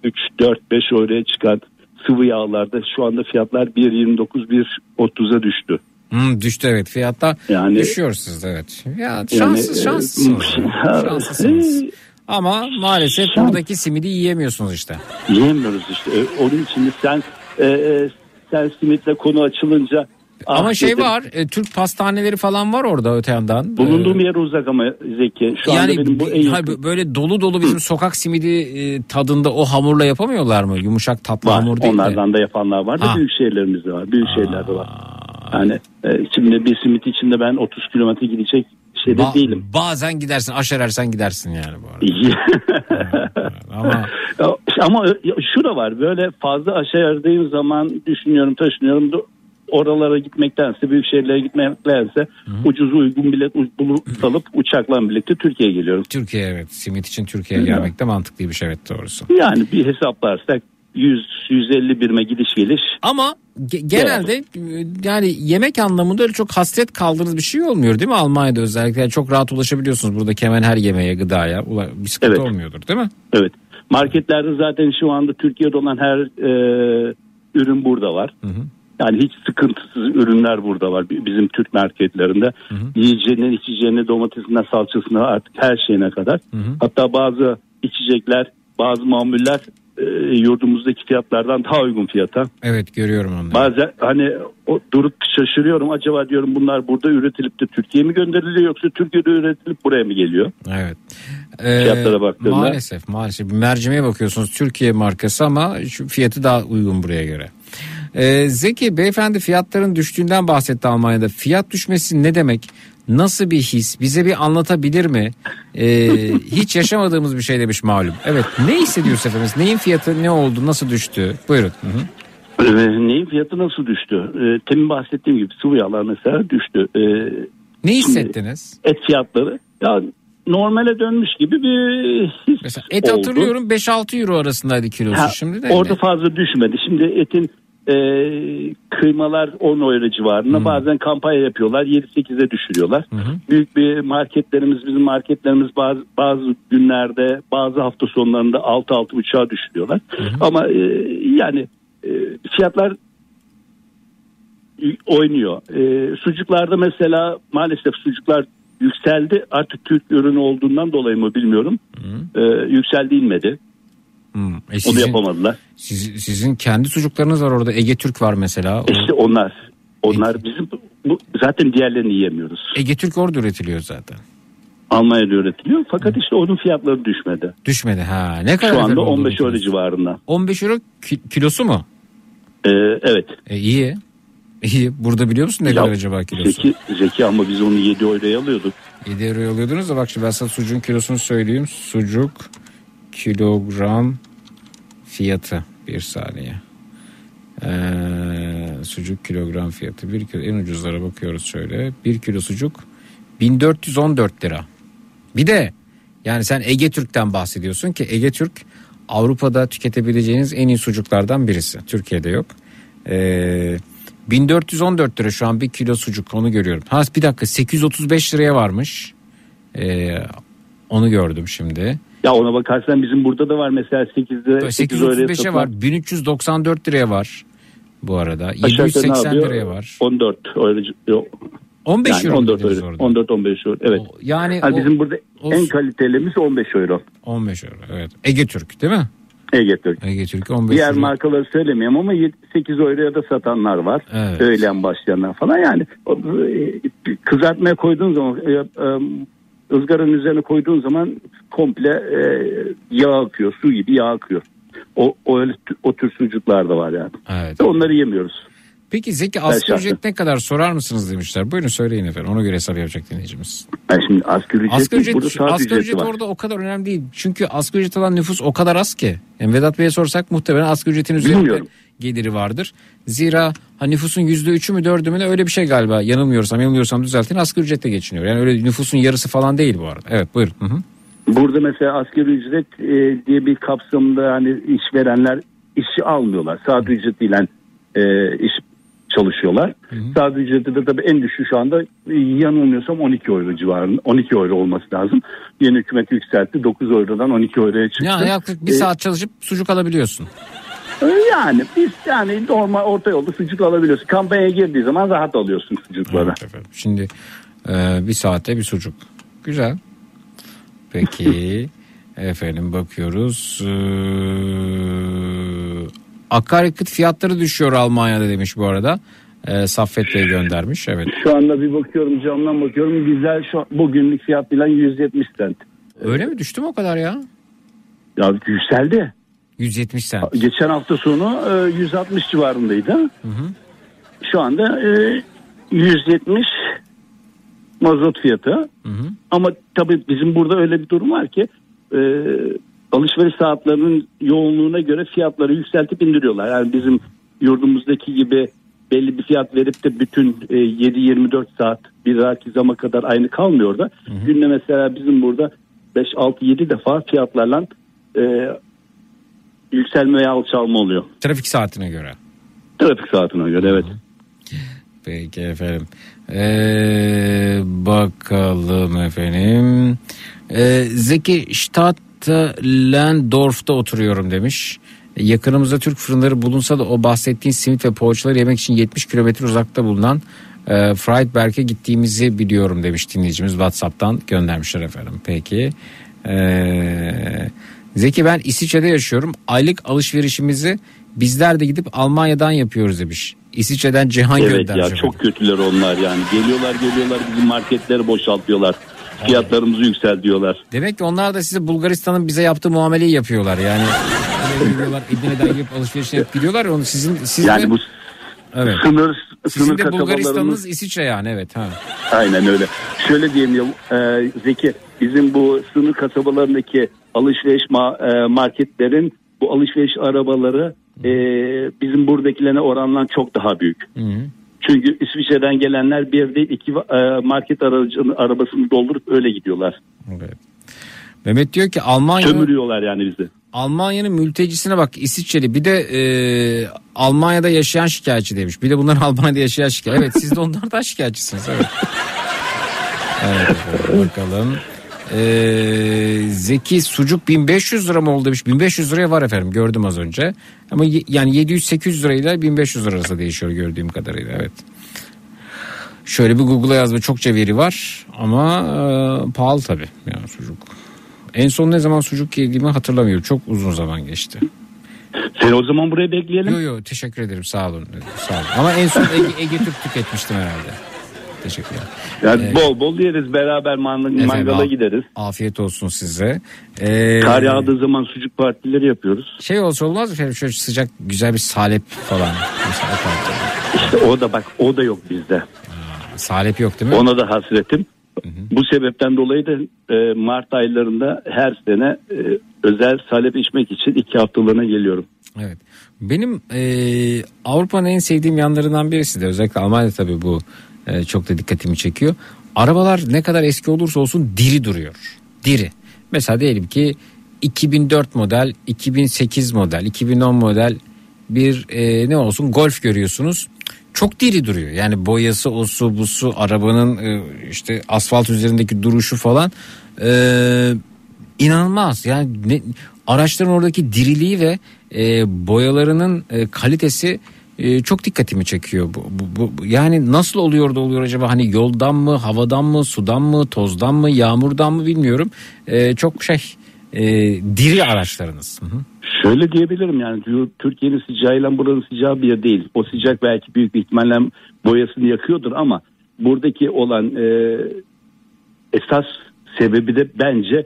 3 4 5 euroya çıkan sıvı yağlarda şu anda fiyatlar 1.29 1.30'a düştü. Hı, düştü evet fiyatta Yani- düşüyor sizde evet. Ya şanssız şanslısınız. e, şanslısınız. e, Ama maalesef şans. buradaki simidi yiyemiyorsunuz işte. Yiyemiyoruz işte. E, Onun için de sen e, e, sen simitle konu açılınca Ama ah şey dedim, var e, Türk pastaneleri falan var orada öte yandan. Bulunduğum Ee, yer uzak ama Zeki. Şu anda yani benim bu en hayır, böyle dolu dolu bizim sokak simidi e, tadında o hamurla yapamıyorlar mı? Yumuşak tatlı var. hamur değil de. Onlardan da yapanlar var da Ha. büyük şehirlerimizde var. Büyük şehirlerde var. Yani e, şimdi bir simit içinde ben 30 kilometre gidecek şeyde Ba- değilim. Bazen gidersin aşerersen gidersin yani bu arada. Ama Ama şu da var böyle fazla aşağı erdığım zaman düşünüyorum taşınıyorum da oralara gitmektense büyük şehirlere gitmektense ucuz uygun bilet bulup alıp uçakla birlikte Türkiye'ye geliyorum. Türkiye evet simit için Türkiye'ye gelmek de mantıklıymış evet doğrusu. Yani bir hesaplarsak 100 150 birime gidiş geliş Ama ge- genelde yani yemek anlamında öyle çok hasret kaldığınız bir şey olmuyor değil mi Almanya'da özellikle? Yani çok rahat ulaşabiliyorsunuz buradaki hemen her yemeğe gıdaya Ula- bir sıkıntı Evet. olmuyordur değil mi? evet. Marketlerde zaten şu anda Türkiye'de olan her e, ürün burada var. Yani hiç sıkıntısız ürünler burada var bi- bizim Türk marketlerinde. Yiyeceğinden içeceğine domatesinden salçasına artık her şeyine kadar. Hatta bazı içecekler bazı mamuller e, yurdumuzdaki fiyatlardan daha uygun fiyata. Evet görüyorum onları. Bazen hani o, durup şaşırıyorum acaba diyorum bunlar burada üretilip de Türkiye'ye mi gönderiliyor yoksa Türkiye'de üretilip buraya mı geliyor? Evet. Ee, Fiyatlara baktığında- Maalesef maalesef. Mercimeğe bakıyorsunuz Türkiye markası ama şu fiyatı daha uygun buraya göre. Ee, Zeki beyefendi fiyatların düştüğünden bahsetti Almanya'da. Fiyat düşmesi ne demek? Nasıl bir his? Bize bir anlatabilir mi? Ee, hiç yaşamadığımız bir şey demiş malum. Evet ne hissediyorsunuz efendim? Neyin fiyatı ne oldu? Nasıl düştü? Buyurun. Hı hı. Ee, neyin fiyatı nasıl düştü? Ee, temin bahsettiğim gibi sıvı yağlar mesela düştü. Ee, Ne hissettiniz? et fiyatları ya normale dönmüş gibi bir his Mesela et oldu. hatırlıyorum 5-6 euro arasındaydı kilosu Ha, şimdi de. orada ne? fazla düşmedi. Şimdi etin e, kıymalar 10 euro civarında bazen kampanya yapıyorlar 7-8'e düşürüyorlar. Büyük bir marketlerimiz bizim marketlerimiz bazı, bazı günlerde bazı hafta sonlarında 6-6,5'a düşürüyorlar. Ama e, yani e, fiyatlar oynuyor. E, sucuklarda mesela maalesef sucuklar yükseldi. Artık Türk ürünü olduğundan dolayı mı bilmiyorum. E, yükseldi inmedi. Hmm. E Onu sizin- yapamadılar. Siz- sizin kendi sucuklarınız var orada. Ege Türk var mesela. İşte onlar. Onlar bizim bu, zaten diğerlerini yiyemiyoruz. Ege Türk orada üretiliyor zaten. Almanya'da üretiliyor. Fakat işte onun fiyatları düşmedi. Düşmedi ha. Ne kadar Şu anda efendim olduğunu 15 euro civarında. 15 euro ki- kilosu mu? Ee, evet. E iyi. İyi. Burada biliyor musun ne Ya, kadar acaba kilosu? Zeki, Zeki ama biz onu 7 euroya alıyorduk. 7 euro alıyordunuz da bak şimdi ben sana sucuğun kilosunu söyleyeyim. Sucuk kilogram fiyatı bir saniye. Ee, sucuk kilogram fiyatı. Bir kilo en ucuzlara bakıyoruz şöyle. Bir kilo sucuk 1414 lira. Bir de yani sen Ege Türk'ten bahsediyorsun ki Ege Türk Avrupa'da tüketebileceğiniz en iyi sucuklardan birisi. Türkiye'de yok. Ee, 1414 lira şu an bir kilo sucuk onu görüyorum. Ha bir dakika 835 liraya varmış. Ee, onu gördüm şimdi. Ya ona bakarsan bizim burada da var mesela 8'de 8 öyle 835'e var 1394 liraya var bu arada. Aşağı yukarı ne 780 yapıyor? liraya var. 14 öyle yok. 15 Yani euro 14 dediniz euro. orada. 14 15 euro. Evet. O- yani Ha, o- bizim burada o- en kalitelimiz 15 euro. 15 euro evet. Ege Türk değil mi? Ege Türk. Ege Türk 15 Diğer euro. markaları söylemiyorum ama 8 euroya da satanlar var. Evet. Öğlen başlayanlar falan yani e, kızartmaya koyduğun zaman e, e, ızgaranın üzerine koyduğun zaman komple e, yağ akıyor. Su gibi yağ akıyor. O, o, öyle, o tür sucuklar da var yani. Evet. Onları yemiyoruz. Peki Zeki asgari ücret ne kadar sorar mısınız demişler. Buyurun söyleyin efendim. Ona göre hesap yapacak dinleyicimiz. Yani şimdi asgari ücret, Asgari burada ücret, saat asgari ücret var. orada o kadar önemli değil. Çünkü asgari ücret alan nüfus o kadar az ki. Yani Vedat Bey'e sorsak muhtemelen asgari ücretin üzerinde Bilmiyorum. Geliri vardır. Zira ha, nüfusun yüzde üçü mü dördü mü ne öyle bir şey galiba. Yanılmıyorsam yanılmıyorsam düzeltin asgari ücretle geçiniyor. Yani öyle nüfusun yarısı falan değil bu arada. Evet buyurun. Hı hı. Burada mesela asgari ücret e, diye bir kapsamda hani işverenler işçi almıyorlar. Saat ücretiyle e, iş çalışıyorlar. Saat ücreti de tabii en düşük şu anda yanılmıyorsam 12 euro civarında. 12 euro olması lazım. Yeni hükümet yükseltti. 9 eurodan 12 euroya çıktı. Yani yaklaşık bir E, saat çalışıp sucuk alabiliyorsun. Yani biz yani normal orta yolda sucuk alabiliyorsun. Kampanyaya girdiği zaman rahat alıyorsun sucukları. Evet efendim. Şimdi e, bir saate bir sucuk. Güzel. Peki efendim bakıyoruz. Ee, akaryakıt fiyatları düşüyor Almanya'da demiş bu arada. Ee, Saffet Bey göndermiş. Evet. Şu anda bir bakıyorum camdan bakıyorum. Güzel şu bugünlük fiyat bilen 170 cent. Öyle mi düştü mü o kadar ya? Ya yükseldi. 170 sent. Geçen hafta sonu e, 160 civarındaydı. Şu anda e, 170 mazot fiyatı. Ama tabii bizim burada öyle bir durum var ki e, alışveriş saatlerinin yoğunluğuna göre fiyatları yükseltip indiriyorlar. Yani bizim yurdumuzdaki gibi belli bir fiyat verip de bütün e, 7-24 saat bir dahaki zama kadar aynı kalmıyor da. Günde mesela bizim burada 5-6-7 defa fiyatlarla e, yükselme veya alçalma oluyor. Trafik saatine göre. Trafik saatine göre evet. Peki efendim. Ee, bakalım efendim. Ee, Zeki Stadtlandorf'ta oturuyorum demiş. Yakınımızda Türk fırınları bulunsa da o bahsettiğin simit ve poğaçaları yemek için 70 kilometre uzakta bulunan e, Friedberg'e gittiğimizi biliyorum demiş dinleyicimiz WhatsApp'tan göndermişler efendim. Peki. Ee, Zeki ben İsviçre'de yaşıyorum. Aylık alışverişimizi bizler de gidip Almanya'dan yapıyoruz demiş. İsviçre'den Cihan Evet göndermiş. ya efendim. çok kötüler onlar yani. Geliyorlar geliyorlar bizim marketleri boşaltıyorlar. Fiyatlarımızı yükseltiyorlar. Demek ki onlar da size Bulgaristan'ın bize yaptığı muameleyi yapıyorlar. Yani gidiyorlar Edirne'den gelip alışveriş yapıp gidiyorlar ya onu sizin siz Yani de, bu evet. sınır Sizin sınır de Bulgaristan'ınız İsviçre yani evet ha. aynen öyle. Şöyle diyeyim ya e, Zeki bizim bu sınır kasabalarındaki alışveriş ma- e, marketlerin bu alışveriş arabaları e, bizim buradakilerine oranla çok daha büyük. Çünkü İsviçre'den gelenler bir değil iki e, market aracını, arabasını doldurup öyle gidiyorlar. Evet. Mehmet diyor ki Almanya Sömürüyorlar yani bizi. Almanya'nın mültecisine bak İsviçreli bir de e, Almanya'da yaşayan şikayetçi demiş. Bir de bunlar Almanya'da yaşayan şikayetçi. Evet siz de onlardan şikayetçisiniz evet. Evet bakalım. Ee, Zeki sucuk 1500 lira mı oldu demiş. 1500 liraya var efendim gördüm az önce. Ama ye- yani 700-800 lirayla 1500 lira arası değişiyor gördüğüm kadarıyla evet. Şöyle bir Google'a yazma çokça veri var ama e, pahalı tabii yani sucuk. En son ne zaman sucuk yediğimi hatırlamıyorum. Çok uzun zaman geçti. Seni o zaman buraya bekleyelim. Yo yo teşekkür ederim sağ olun. Sağ olun. Ama en son Ege, Ege Türk tüketmiştim herhalde. Teşekkürler. Yani bol bol yeriz beraber man- Efendim, mangala al- gideriz. Afiyet olsun size. Ee, Kar yağdığı zaman sucuk partileri yapıyoruz. Şey olsa olmaz mı efendim şöyle sıcak güzel bir salep falan. İşte o da bak o da yok bizde. salep yok değil mi? Ona da hasretim. Bu sebepten dolayı da e, Mart aylarında her sene e, özel salep içmek için iki haftalığına geliyorum. Evet. Benim e, Avrupa'nın en sevdiğim yanlarından birisi de özellikle Almanya tabii bu e, çok da dikkatimi çekiyor. Arabalar ne kadar eski olursa olsun diri duruyor. Diri. Mesela diyelim ki 2004 model, 2008 model, 2010 model bir e, ne olsun Golf görüyorsunuz. Çok diri duruyor. Yani boyası, o su, bu su, arabanın e, işte asfalt üzerindeki duruşu falan e, inanılmaz. Yani ne, araçların oradaki diriliği ve e, boyalarının e, kalitesi e, çok dikkatimi çekiyor. Bu, bu, bu, yani nasıl oluyor da oluyor acaba? Hani yoldan mı, havadan mı, sudan mı, tozdan mı, yağmurdan mı bilmiyorum. E, çok şey e, diri araçlarınız. Hı hı. Şöyle diyebilirim yani Tür- Türkiye'nin sıcağıyla buranın sıcağı bir değil. O sıcak belki büyük bir ihtimalle boyasını yakıyordur ama buradaki olan e, esas sebebi de bence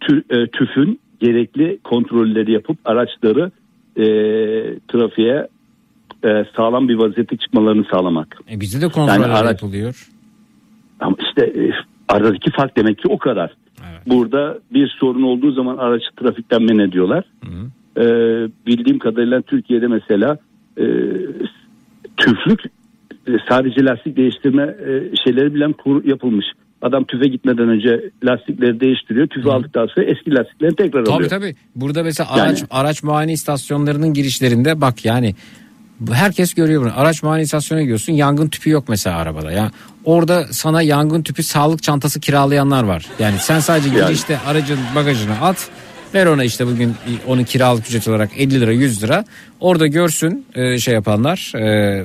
tü, e, TÜF'ün gerekli kontrolleri yapıp araçları e, trafiğe e, sağlam bir vaziyette çıkmalarını sağlamak. E, bizde de kontroller araç- yapılıyor. Ama işte e, aradaki fark demek ki o kadar. Evet. Burada bir sorun olduğu zaman aracı trafikten men ediyorlar. Ee, bildiğim kadarıyla Türkiye'de mesela e, tüflük e, sadece lastik değiştirme e, şeyleri bilen kur yapılmış. Adam tüfe gitmeden önce lastikleri değiştiriyor. Tüfü aldıktan sonra eski lastiklerini tekrar Tabii alıyor. tabii. Burada mesela Yani- araç araç muayene istasyonlarının girişlerinde bak yani herkes görüyor bunu. Araç muayene istasyonuna gidiyorsun yangın tüpü yok mesela arabada. Ya orada sana yangın tüpü sağlık çantası kiralayanlar var. Yani sen sadece Yani. girişte aracın bagajına at. Ver ona işte bugün onun kiralık ücret olarak 50 lira 100 lira. Orada görsün e, şey yapanlar e,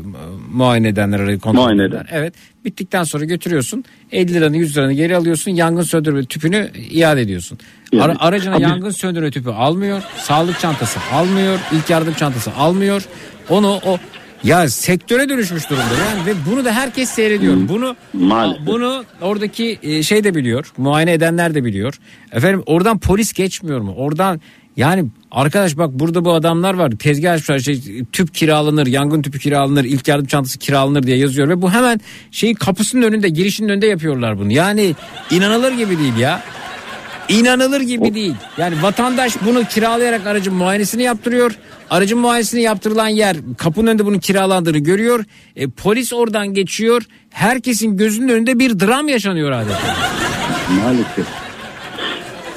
muayene edenler Muayene eden. Evet bittikten sonra götürüyorsun 50 liranı 100 liranı geri alıyorsun yangın söndürme tüpünü iade ediyorsun. Yani- Ara- aracına Abi- yangın söndürme tüpü almıyor. Sağlık çantası almıyor. ilk yardım çantası almıyor. Onu o ya sektöre dönüşmüş durumda yani ve bunu da herkes seyrediyor. Bunu Maalesef. bunu oradaki e, şey de biliyor. Muayene edenler de biliyor. Efendim oradan polis geçmiyor mu? Oradan yani arkadaş bak burada bu adamlar var. Tezgah açmışlar şey, tüp kiralanır, yangın tüpü kiralanır, ilk yardım çantası kiralanır diye yazıyor ve bu hemen şeyin kapısının önünde, girişinin önünde yapıyorlar bunu. Yani inanılır gibi değil ya. İnanılır gibi değil. Yani vatandaş bunu kiralayarak aracın muayenesini yaptırıyor. Aracın muayenesini yaptırılan yer kapının önünde bunun kiralandığını görüyor. E, polis oradan geçiyor. Herkesin gözünün önünde bir dram yaşanıyor adeta. Maalesef.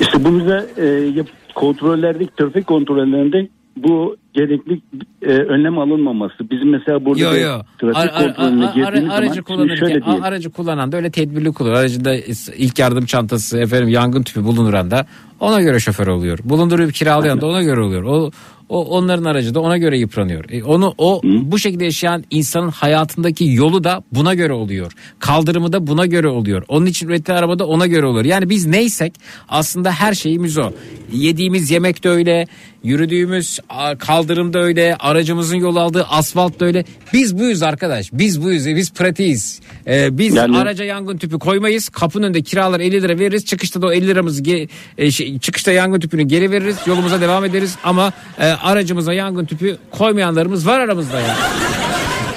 İşte bu bize e, yap- kontrollerdeki trafik kontrollerinde bu gerekli e, önlem alınmaması. Bizim mesela burada Yo yo. trafik Ar- ar- kontrolüne ar- girdiğimiz aracı zaman şöyle diyeyim. aracı kullanan da öyle tedbirli kullanır. Aracında ilk yardım çantası, efendim yangın tüpü bulunuran da ona göre şoför oluyor. Bulundurup kiralayan da ona göre oluyor. O o onların aracı da ona göre yıpranıyor. E, onu o bu şekilde yaşayan insanın hayatındaki yolu da buna göre oluyor. Kaldırımı da buna göre oluyor. Onun için üretilen araba da ona göre oluyor. Yani biz neysek aslında her şeyimiz o. Yediğimiz yemek de öyle, yürüdüğümüz a, kaldırım da öyle, aracımızın yol aldığı asfalt da öyle. Biz buyuz arkadaş. Biz buyuz. Biz pratiğiz. Ee, biz Yani- araca yangın tüpü koymayız. Kapının önünde kiralar 50 lira veririz. Çıkışta da o 50 liramızı ge- e, şey, çıkışta yangın tüpünü geri veririz. Yolumuza devam ederiz. Ama e, aracımıza yangın tüpü koymayanlarımız var aramızda ya.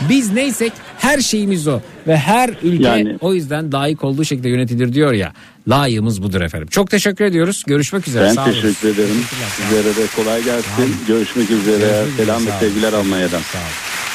Biz neysek her şeyimiz o ve her ülke Yani- o yüzden layık olduğu şekilde yönetilir diyor ya. Layığımız budur efendim. Çok teşekkür ediyoruz. Görüşmek üzere. Ben Sağ olun. teşekkür ederim. Sizlere de kolay gelsin. Görüşmek üzere. Görüşmek üzere. Selam ve olun. sevgiler Almanya'dan. Sağ olun.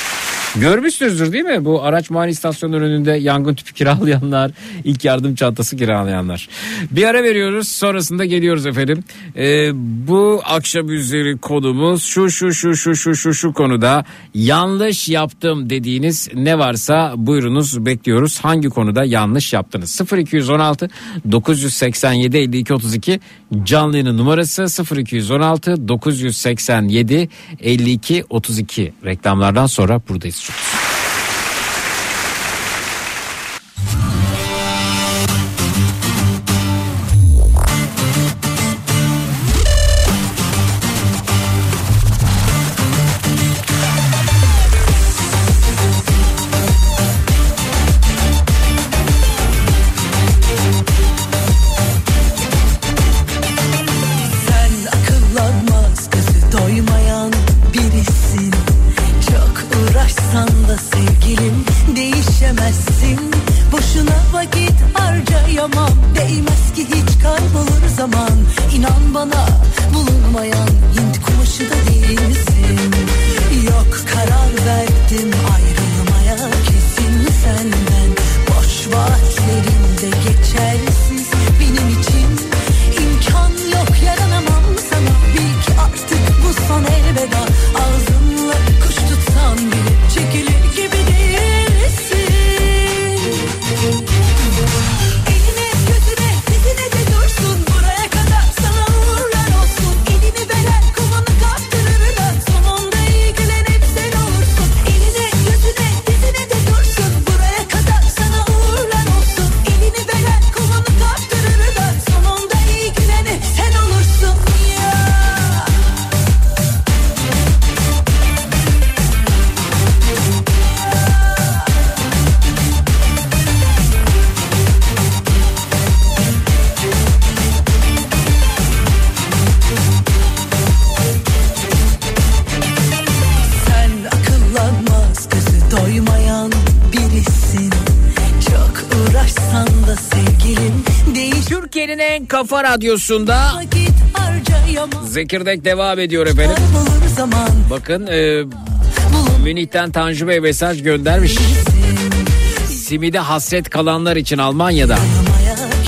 Görmüşsünüzdür değil mi? Bu araç muayene istasyonları önünde yangın tüpü kiralayanlar, ilk yardım çantası kiralayanlar. Bir ara veriyoruz sonrasında geliyoruz efendim. Ee, bu akşam üzeri konumuz şu şu şu şu şu şu şu konuda yanlış yaptım dediğiniz ne varsa buyurunuz bekliyoruz. Hangi konuda yanlış yaptınız? 0216 987 52 32 canlı yayının numarası 0216 987 52 32 reklamlardan sonra buradayız. Christians. Radyosunda Zekirdek devam ediyor efendim. Bakın e, Münih'ten Tanju Bey mesaj göndermiş. Simide hasret kalanlar için Almanya'da.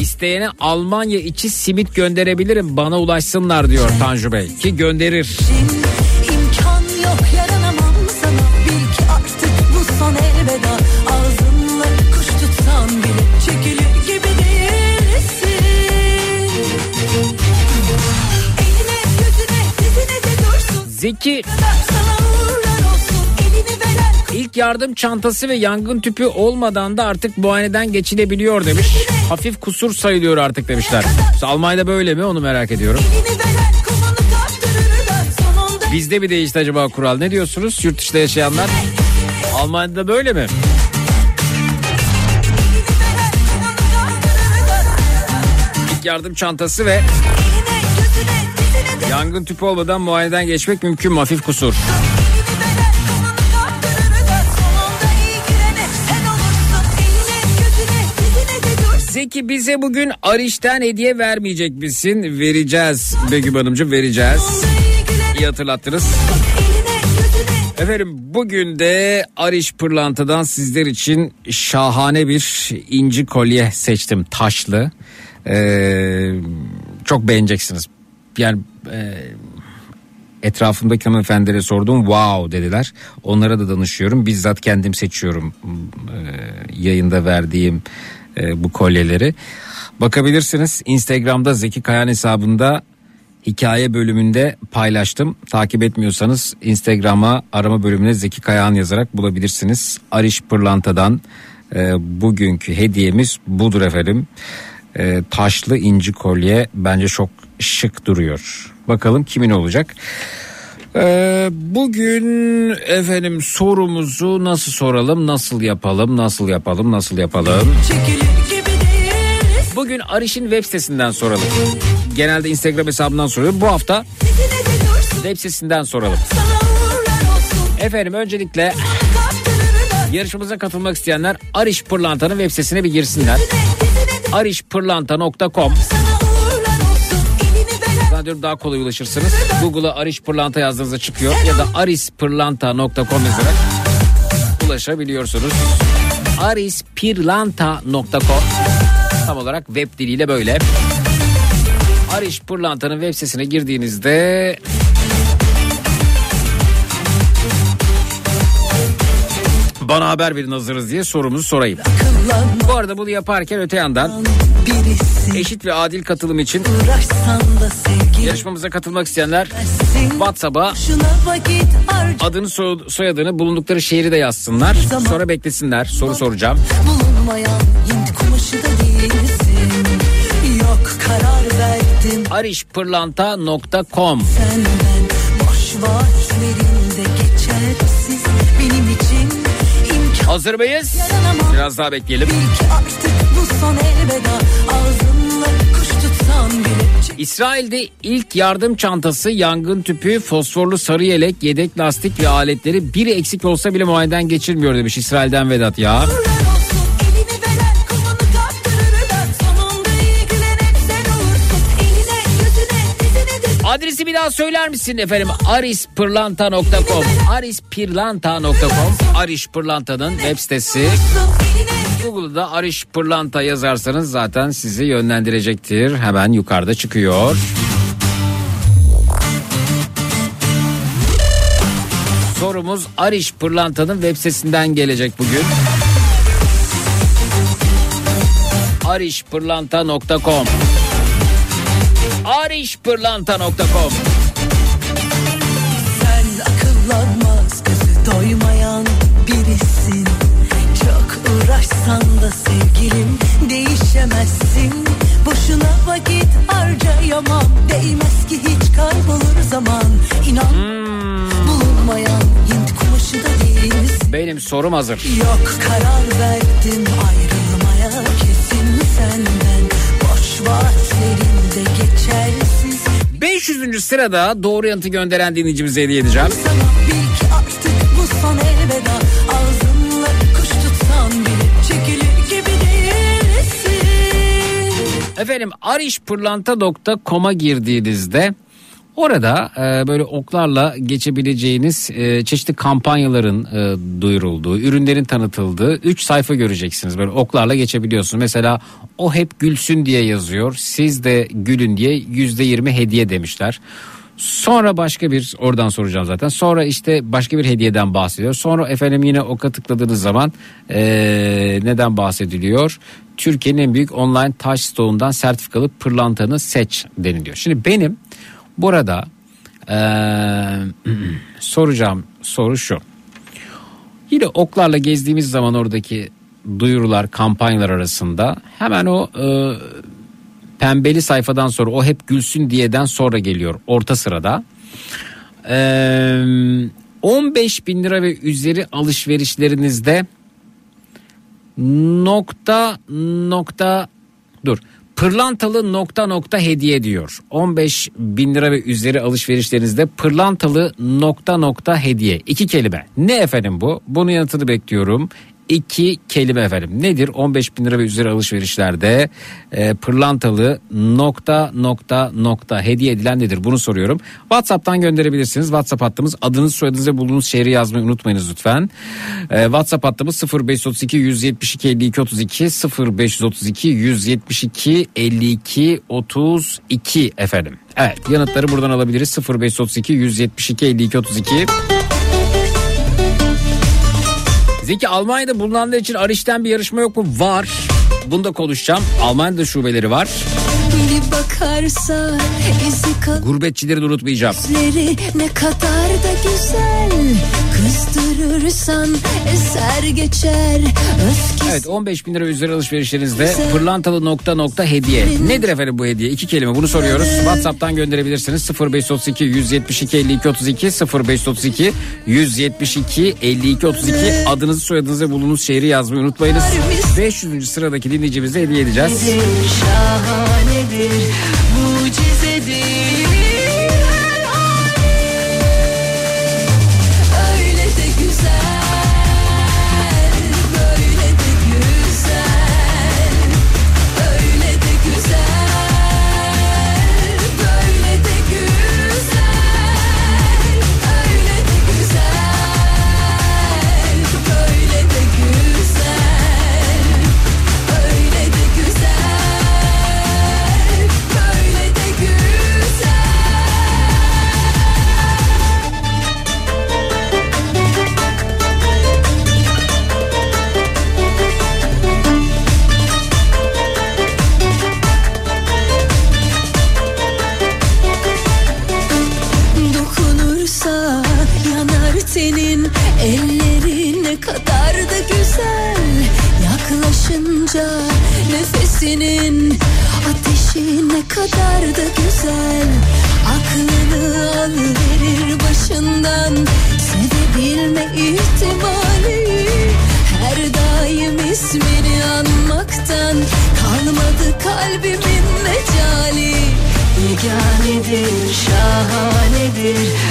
İsteyene Almanya içi simit gönderebilirim bana ulaşsınlar diyor Tanju Bey. Ki gönderir. imkan yardım çantası ve yangın tüpü olmadan da artık muayeneden geçilebiliyor demiş. Hafif kusur sayılıyor artık demişler. İşte Almanya'da böyle mi onu merak ediyorum. Bizde mi değişti acaba kural? Ne diyorsunuz yurt dışında yaşayanlar? Almanya'da böyle mi? İlk yardım çantası ve yangın tüpü olmadan muayeneden geçmek mümkün mü? Hafif kusur. Zeki bize bugün Ariş'ten hediye vermeyecek misin? Vereceğiz Begüm Hanımcığım vereceğiz. iyi hatırlattınız. Efendim bugün de Ariş Pırlanta'dan sizler için şahane bir inci kolye seçtim taşlı. Ee, çok beğeneceksiniz. Yani e, etrafımdaki hanımefendilere sordum wow dediler. Onlara da danışıyorum bizzat kendim seçiyorum e, yayında verdiğim e, bu kolyeleri. Bakabilirsiniz Instagram'da Zeki Kayan hesabında hikaye bölümünde paylaştım. Takip etmiyorsanız Instagram'a arama bölümüne Zeki Kayağan yazarak bulabilirsiniz. Ariş Pırlanta'dan e, bugünkü hediyemiz budur efendim. E, taşlı inci kolye bence çok şık duruyor. Bakalım kimin olacak? E, bugün efendim sorumuzu nasıl soralım, nasıl yapalım, nasıl yapalım, nasıl yapalım? Bugün Ariş'in web sitesinden soralım. Genelde Instagram hesabından soruyorum. Bu hafta web sitesinden soralım. Efendim öncelikle yarışmamıza katılmak isteyenler Ariş Pırlanta'nın web sitesine bir girsinler. arişpırlanta.com Zannediyorum daha kolay ulaşırsınız. Google'a Ariş Pırlanta yazdığınızda çıkıyor. Ya da arispırlanta.com yazarak ulaşabiliyorsunuz. arispirlanta.com Tam olarak web diliyle böyle. Ariş Pırlanta'nın web sitesine girdiğinizde bana haber verin hazırız diye sorumuzu sorayım. Bu arada bunu yaparken öte yandan eşit ve adil katılım için yarışmamıza katılmak isteyenler WhatsApp'a adını soy- soyadını bulundukları şehri de yazsınlar. Sonra beklesinler. Soru soracağım. Bulunmayan arişpırlanta.com senden Boş vaatlerinde Hazır mıyız? Biraz daha bekleyelim. İsrail'de ilk yardım çantası, yangın tüpü, fosforlu sarı yelek, yedek lastik ve aletleri biri eksik olsa bile muayeneden geçilmiyor demiş İsrail'den Vedat ya. Daha söyler misin efendim? arispırlanta.com arispirlanta.com Ariş Pırlanta'nın web sitesi. Google'da Ariş Pırlanta yazarsanız zaten sizi yönlendirecektir. Hemen yukarıda çıkıyor. Sorumuz Ariş Pırlanta'nın web sitesinden gelecek bugün. arişpırlanta.com arişpırlanta.com Sen akıllanmaz gözü doymayan birisin. Çok uğraşsan da sevgilim değişemezsin. Boşuna vakit harcayamam. Değmez ki hiç kaybolur zaman. İnan bulunmayan Hint kumaşı da değilsin Benim sorum hazır. Yok karar verdim. Ayrılmaya kesin senden. Boş vaatlerinde geçersiz 500. sırada doğru yanıtı gönderen dinleyicimize hediye edeceğim. Efendim arişpırlanta.com'a girdiğinizde orada e, böyle oklarla geçebileceğiniz e, çeşitli kampanyaların e, duyurulduğu, ürünlerin tanıtıldığı 3 sayfa göreceksiniz. Böyle oklarla geçebiliyorsunuz. Mesela o hep gülsün diye yazıyor. Siz de gülün diye %20 hediye demişler. Sonra başka bir oradan soracağım zaten. Sonra işte başka bir hediyeden bahsediyor. Sonra efendim yine oka tıkladığınız zaman eee, neden bahsediliyor? Türkiye'nin en büyük online taş stoğundan sertifikalı pırlantanı seç deniliyor. Şimdi benim burada eee, soracağım soru şu. Yine oklarla gezdiğimiz zaman oradaki duyurular, kampanyalar arasında hemen o e, pembeli sayfadan sonra o hep gülsün diyeden sonra geliyor orta sırada. Ee, 15 bin lira ve üzeri alışverişlerinizde nokta nokta pırlantalı nokta nokta hediye diyor. 15 bin lira ve üzeri alışverişlerinizde pırlantalı nokta nokta hediye. İki kelime. Ne efendim bu? Bunun yanıtını bekliyorum. İki kelime efendim. Nedir 15 bin lira ve üzeri alışverişlerde e, pırlantalı nokta nokta nokta hediye edilen nedir? Bunu soruyorum. WhatsApp'tan gönderebilirsiniz. WhatsApp hattımız adınız soyadınız ve bulunduğunuz şehri yazmayı unutmayınız lütfen. E, WhatsApp hattımız 0532 172 52 32 0532 172 52 32 efendim. Evet yanıtları buradan alabiliriz 0532 172 52 32. Zeki Almanya'da bulunanlar için Ariş'ten bir yarışma yok mu? Var. Bunu da konuşacağım. Almanya'da şubeleri var. Bir bakarsa izi kalır. Gurbetçileri de unutmayacağım. Ne kadar da güzel Kıstırırsan eser geçer Öfkesi Evet 15 bin lira üzeri alışverişlerinizde pırlantalı nokta nokta hediye. Nedir efendim bu hediye? İki kelime bunu soruyoruz. Whatsapp'tan gönderebilirsiniz. 0532 172 52 32 0532 172 52 32 adınızı soyadınızı ve bulunduğunuz şehri yazmayı unutmayınız. 500. sıradaki dinleyicimize hediye edeceğiz. şahanedir Mucizedir şahanedir,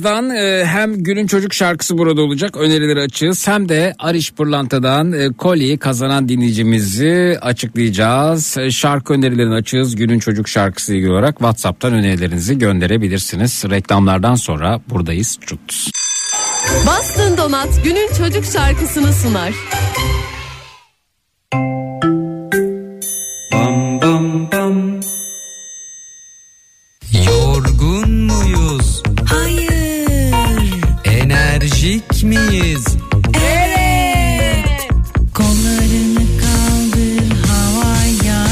Birazdan e, hem günün çocuk şarkısı burada olacak önerileri açığız hem de Ariş Pırlanta'dan e, kolyeyi kazanan dinleyicimizi açıklayacağız. E, şarkı önerilerini açığız günün çocuk şarkısı ilgili olarak WhatsApp'tan önerilerinizi gönderebilirsiniz. Reklamlardan sonra buradayız. Çut. Bastın Donat günün çocuk şarkısını sunar. Enerjik miyiz? Evet. Kollarını kaldır havaya.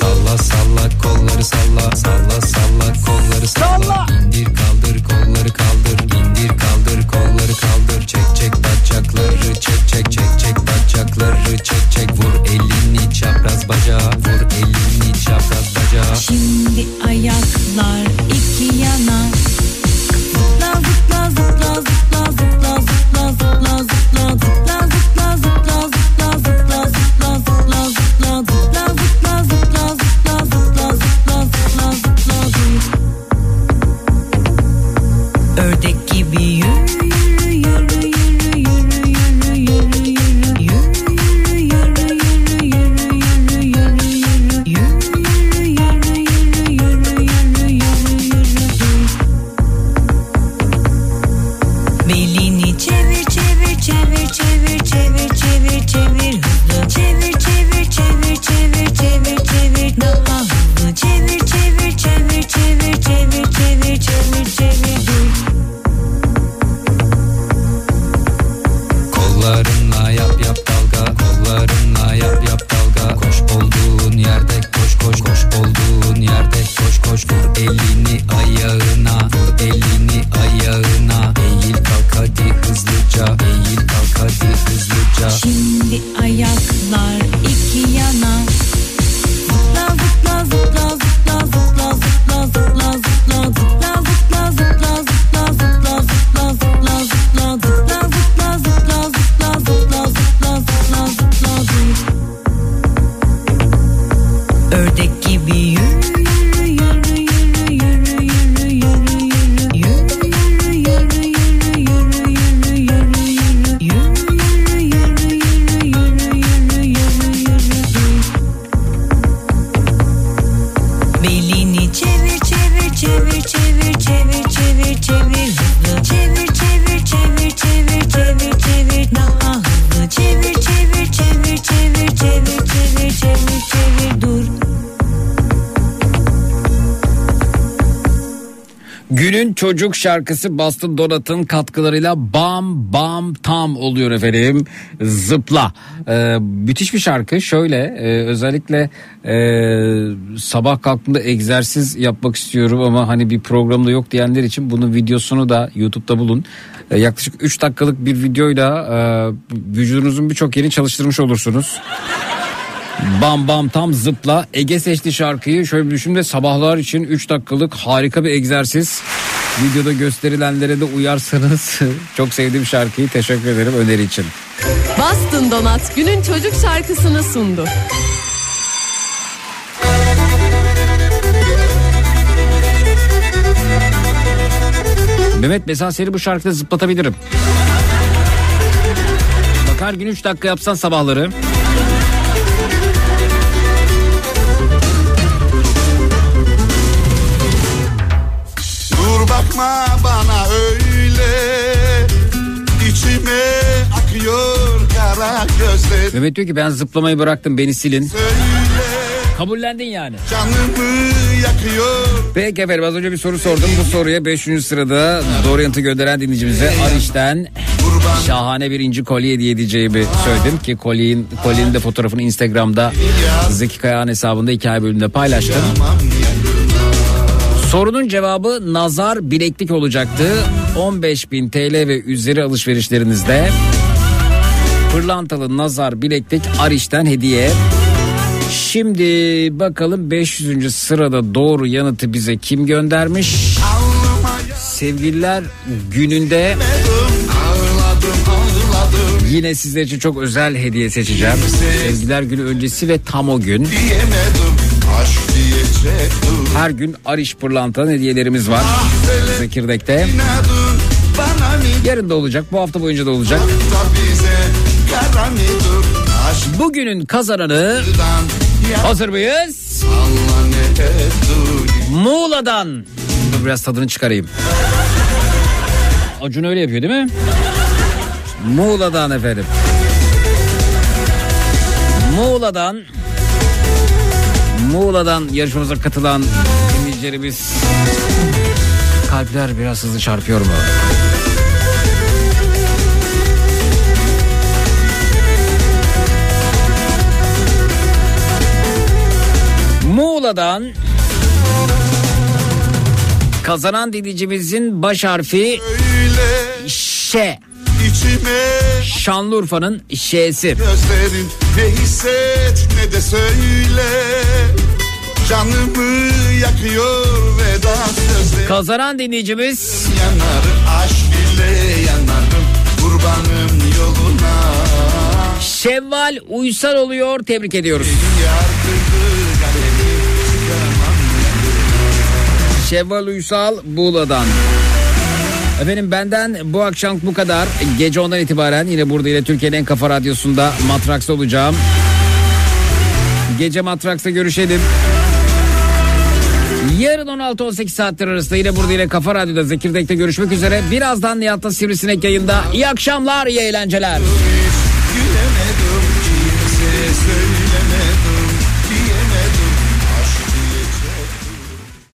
Salla salla kolları salla salla salla kolları salla. İndir kaldır kolları kaldır indir kaldır kolları kaldır çek çek bacakları çek çek çek çek bacakları çek çek vur elini çapraz bacağa vur elini çapraz bacağa. Şimdi ayaklar çocuk şarkısı Bastın Donat'ın katkılarıyla bam bam tam oluyor efendim. Zıpla. Ee, müthiş bir şarkı. Şöyle e, özellikle e, sabah kalktığımda egzersiz yapmak istiyorum ama hani bir programda yok diyenler için bunun videosunu da YouTube'da bulun. E, yaklaşık 3 dakikalık bir videoyla e, vücudunuzun birçok yerini çalıştırmış olursunuz. Bam bam tam zıpla Ege seçti şarkıyı şöyle bir düşün de sabahlar için 3 dakikalık harika bir egzersiz videoda gösterilenlere de uyarsanız çok sevdiğim şarkıyı teşekkür ederim öneri için. Bastın Donat günün çocuk şarkısını sundu. Mehmet mesela seni bu şarkıda zıplatabilirim. Bak her gün 3 dakika yapsan sabahları. Gözler Mehmet diyor ki ben zıplamayı bıraktım beni silin. Söyle Kabullendin yani. canımı yakıyor Peki efendim az önce bir soru sordum. Bu soruya 5. sırada doğru yanıtı gönderen dinleyicimize Ariş'ten şahane bir inci kolye hediye edeceğimi söyledim ki kolyenin, kolyenin de fotoğrafını Instagram'da Zeki Kayağan hesabında hikaye bölümünde paylaştım. Sorunun cevabı nazar bileklik olacaktı. 15.000 TL ve üzeri alışverişlerinizde pırlantalı nazar bileklik Ariş'ten hediye. Şimdi bakalım 500. sırada doğru yanıtı bize kim göndermiş? Sevgililer gününde yine sizler için çok özel hediye seçeceğim. Sevgililer günü öncesi ve tam o gün. Her gün Ariş Pırlanta hediyelerimiz var. Zekirdek'te. Yarın da olacak. Bu hafta boyunca da olacak. Bugünün kazananı hazır mıyız? Muğla'dan. Dur biraz tadını çıkarayım. Acun öyle yapıyor değil mi? Muğla'dan efendim. Muğla'dan Muğla'dan yarışmamıza katılan dinleyicilerimiz kalpler biraz hızlı çarpıyor mu? Muğla'dan kazanan dinleyicimizin baş harfi Öyle Ş. Şanlıurfa'nın Ş'si. Gözlerin ne hisset ne de söyle Canımı yakıyor veda sözleri Kazanan dinleyicimiz Yanarım aşk ile yanarım Kurbanım yoluna Şevval Uysal oluyor. Tebrik ediyoruz. Kalemi Şevval Uysal Buğla'dan. Efendim benden bu akşam bu kadar. Gece ondan itibaren yine burada yine Türkiye'nin en kafa radyosunda Matraks'ta olacağım. Gece Matraks'ta görüşelim. Yarın 16-18 saatler arasında yine burada yine Kafa Radyo'da Zekirdek'te görüşmek üzere. Birazdan Nihat'ta Sivrisinek yayında. İyi akşamlar, iyi eğlenceler.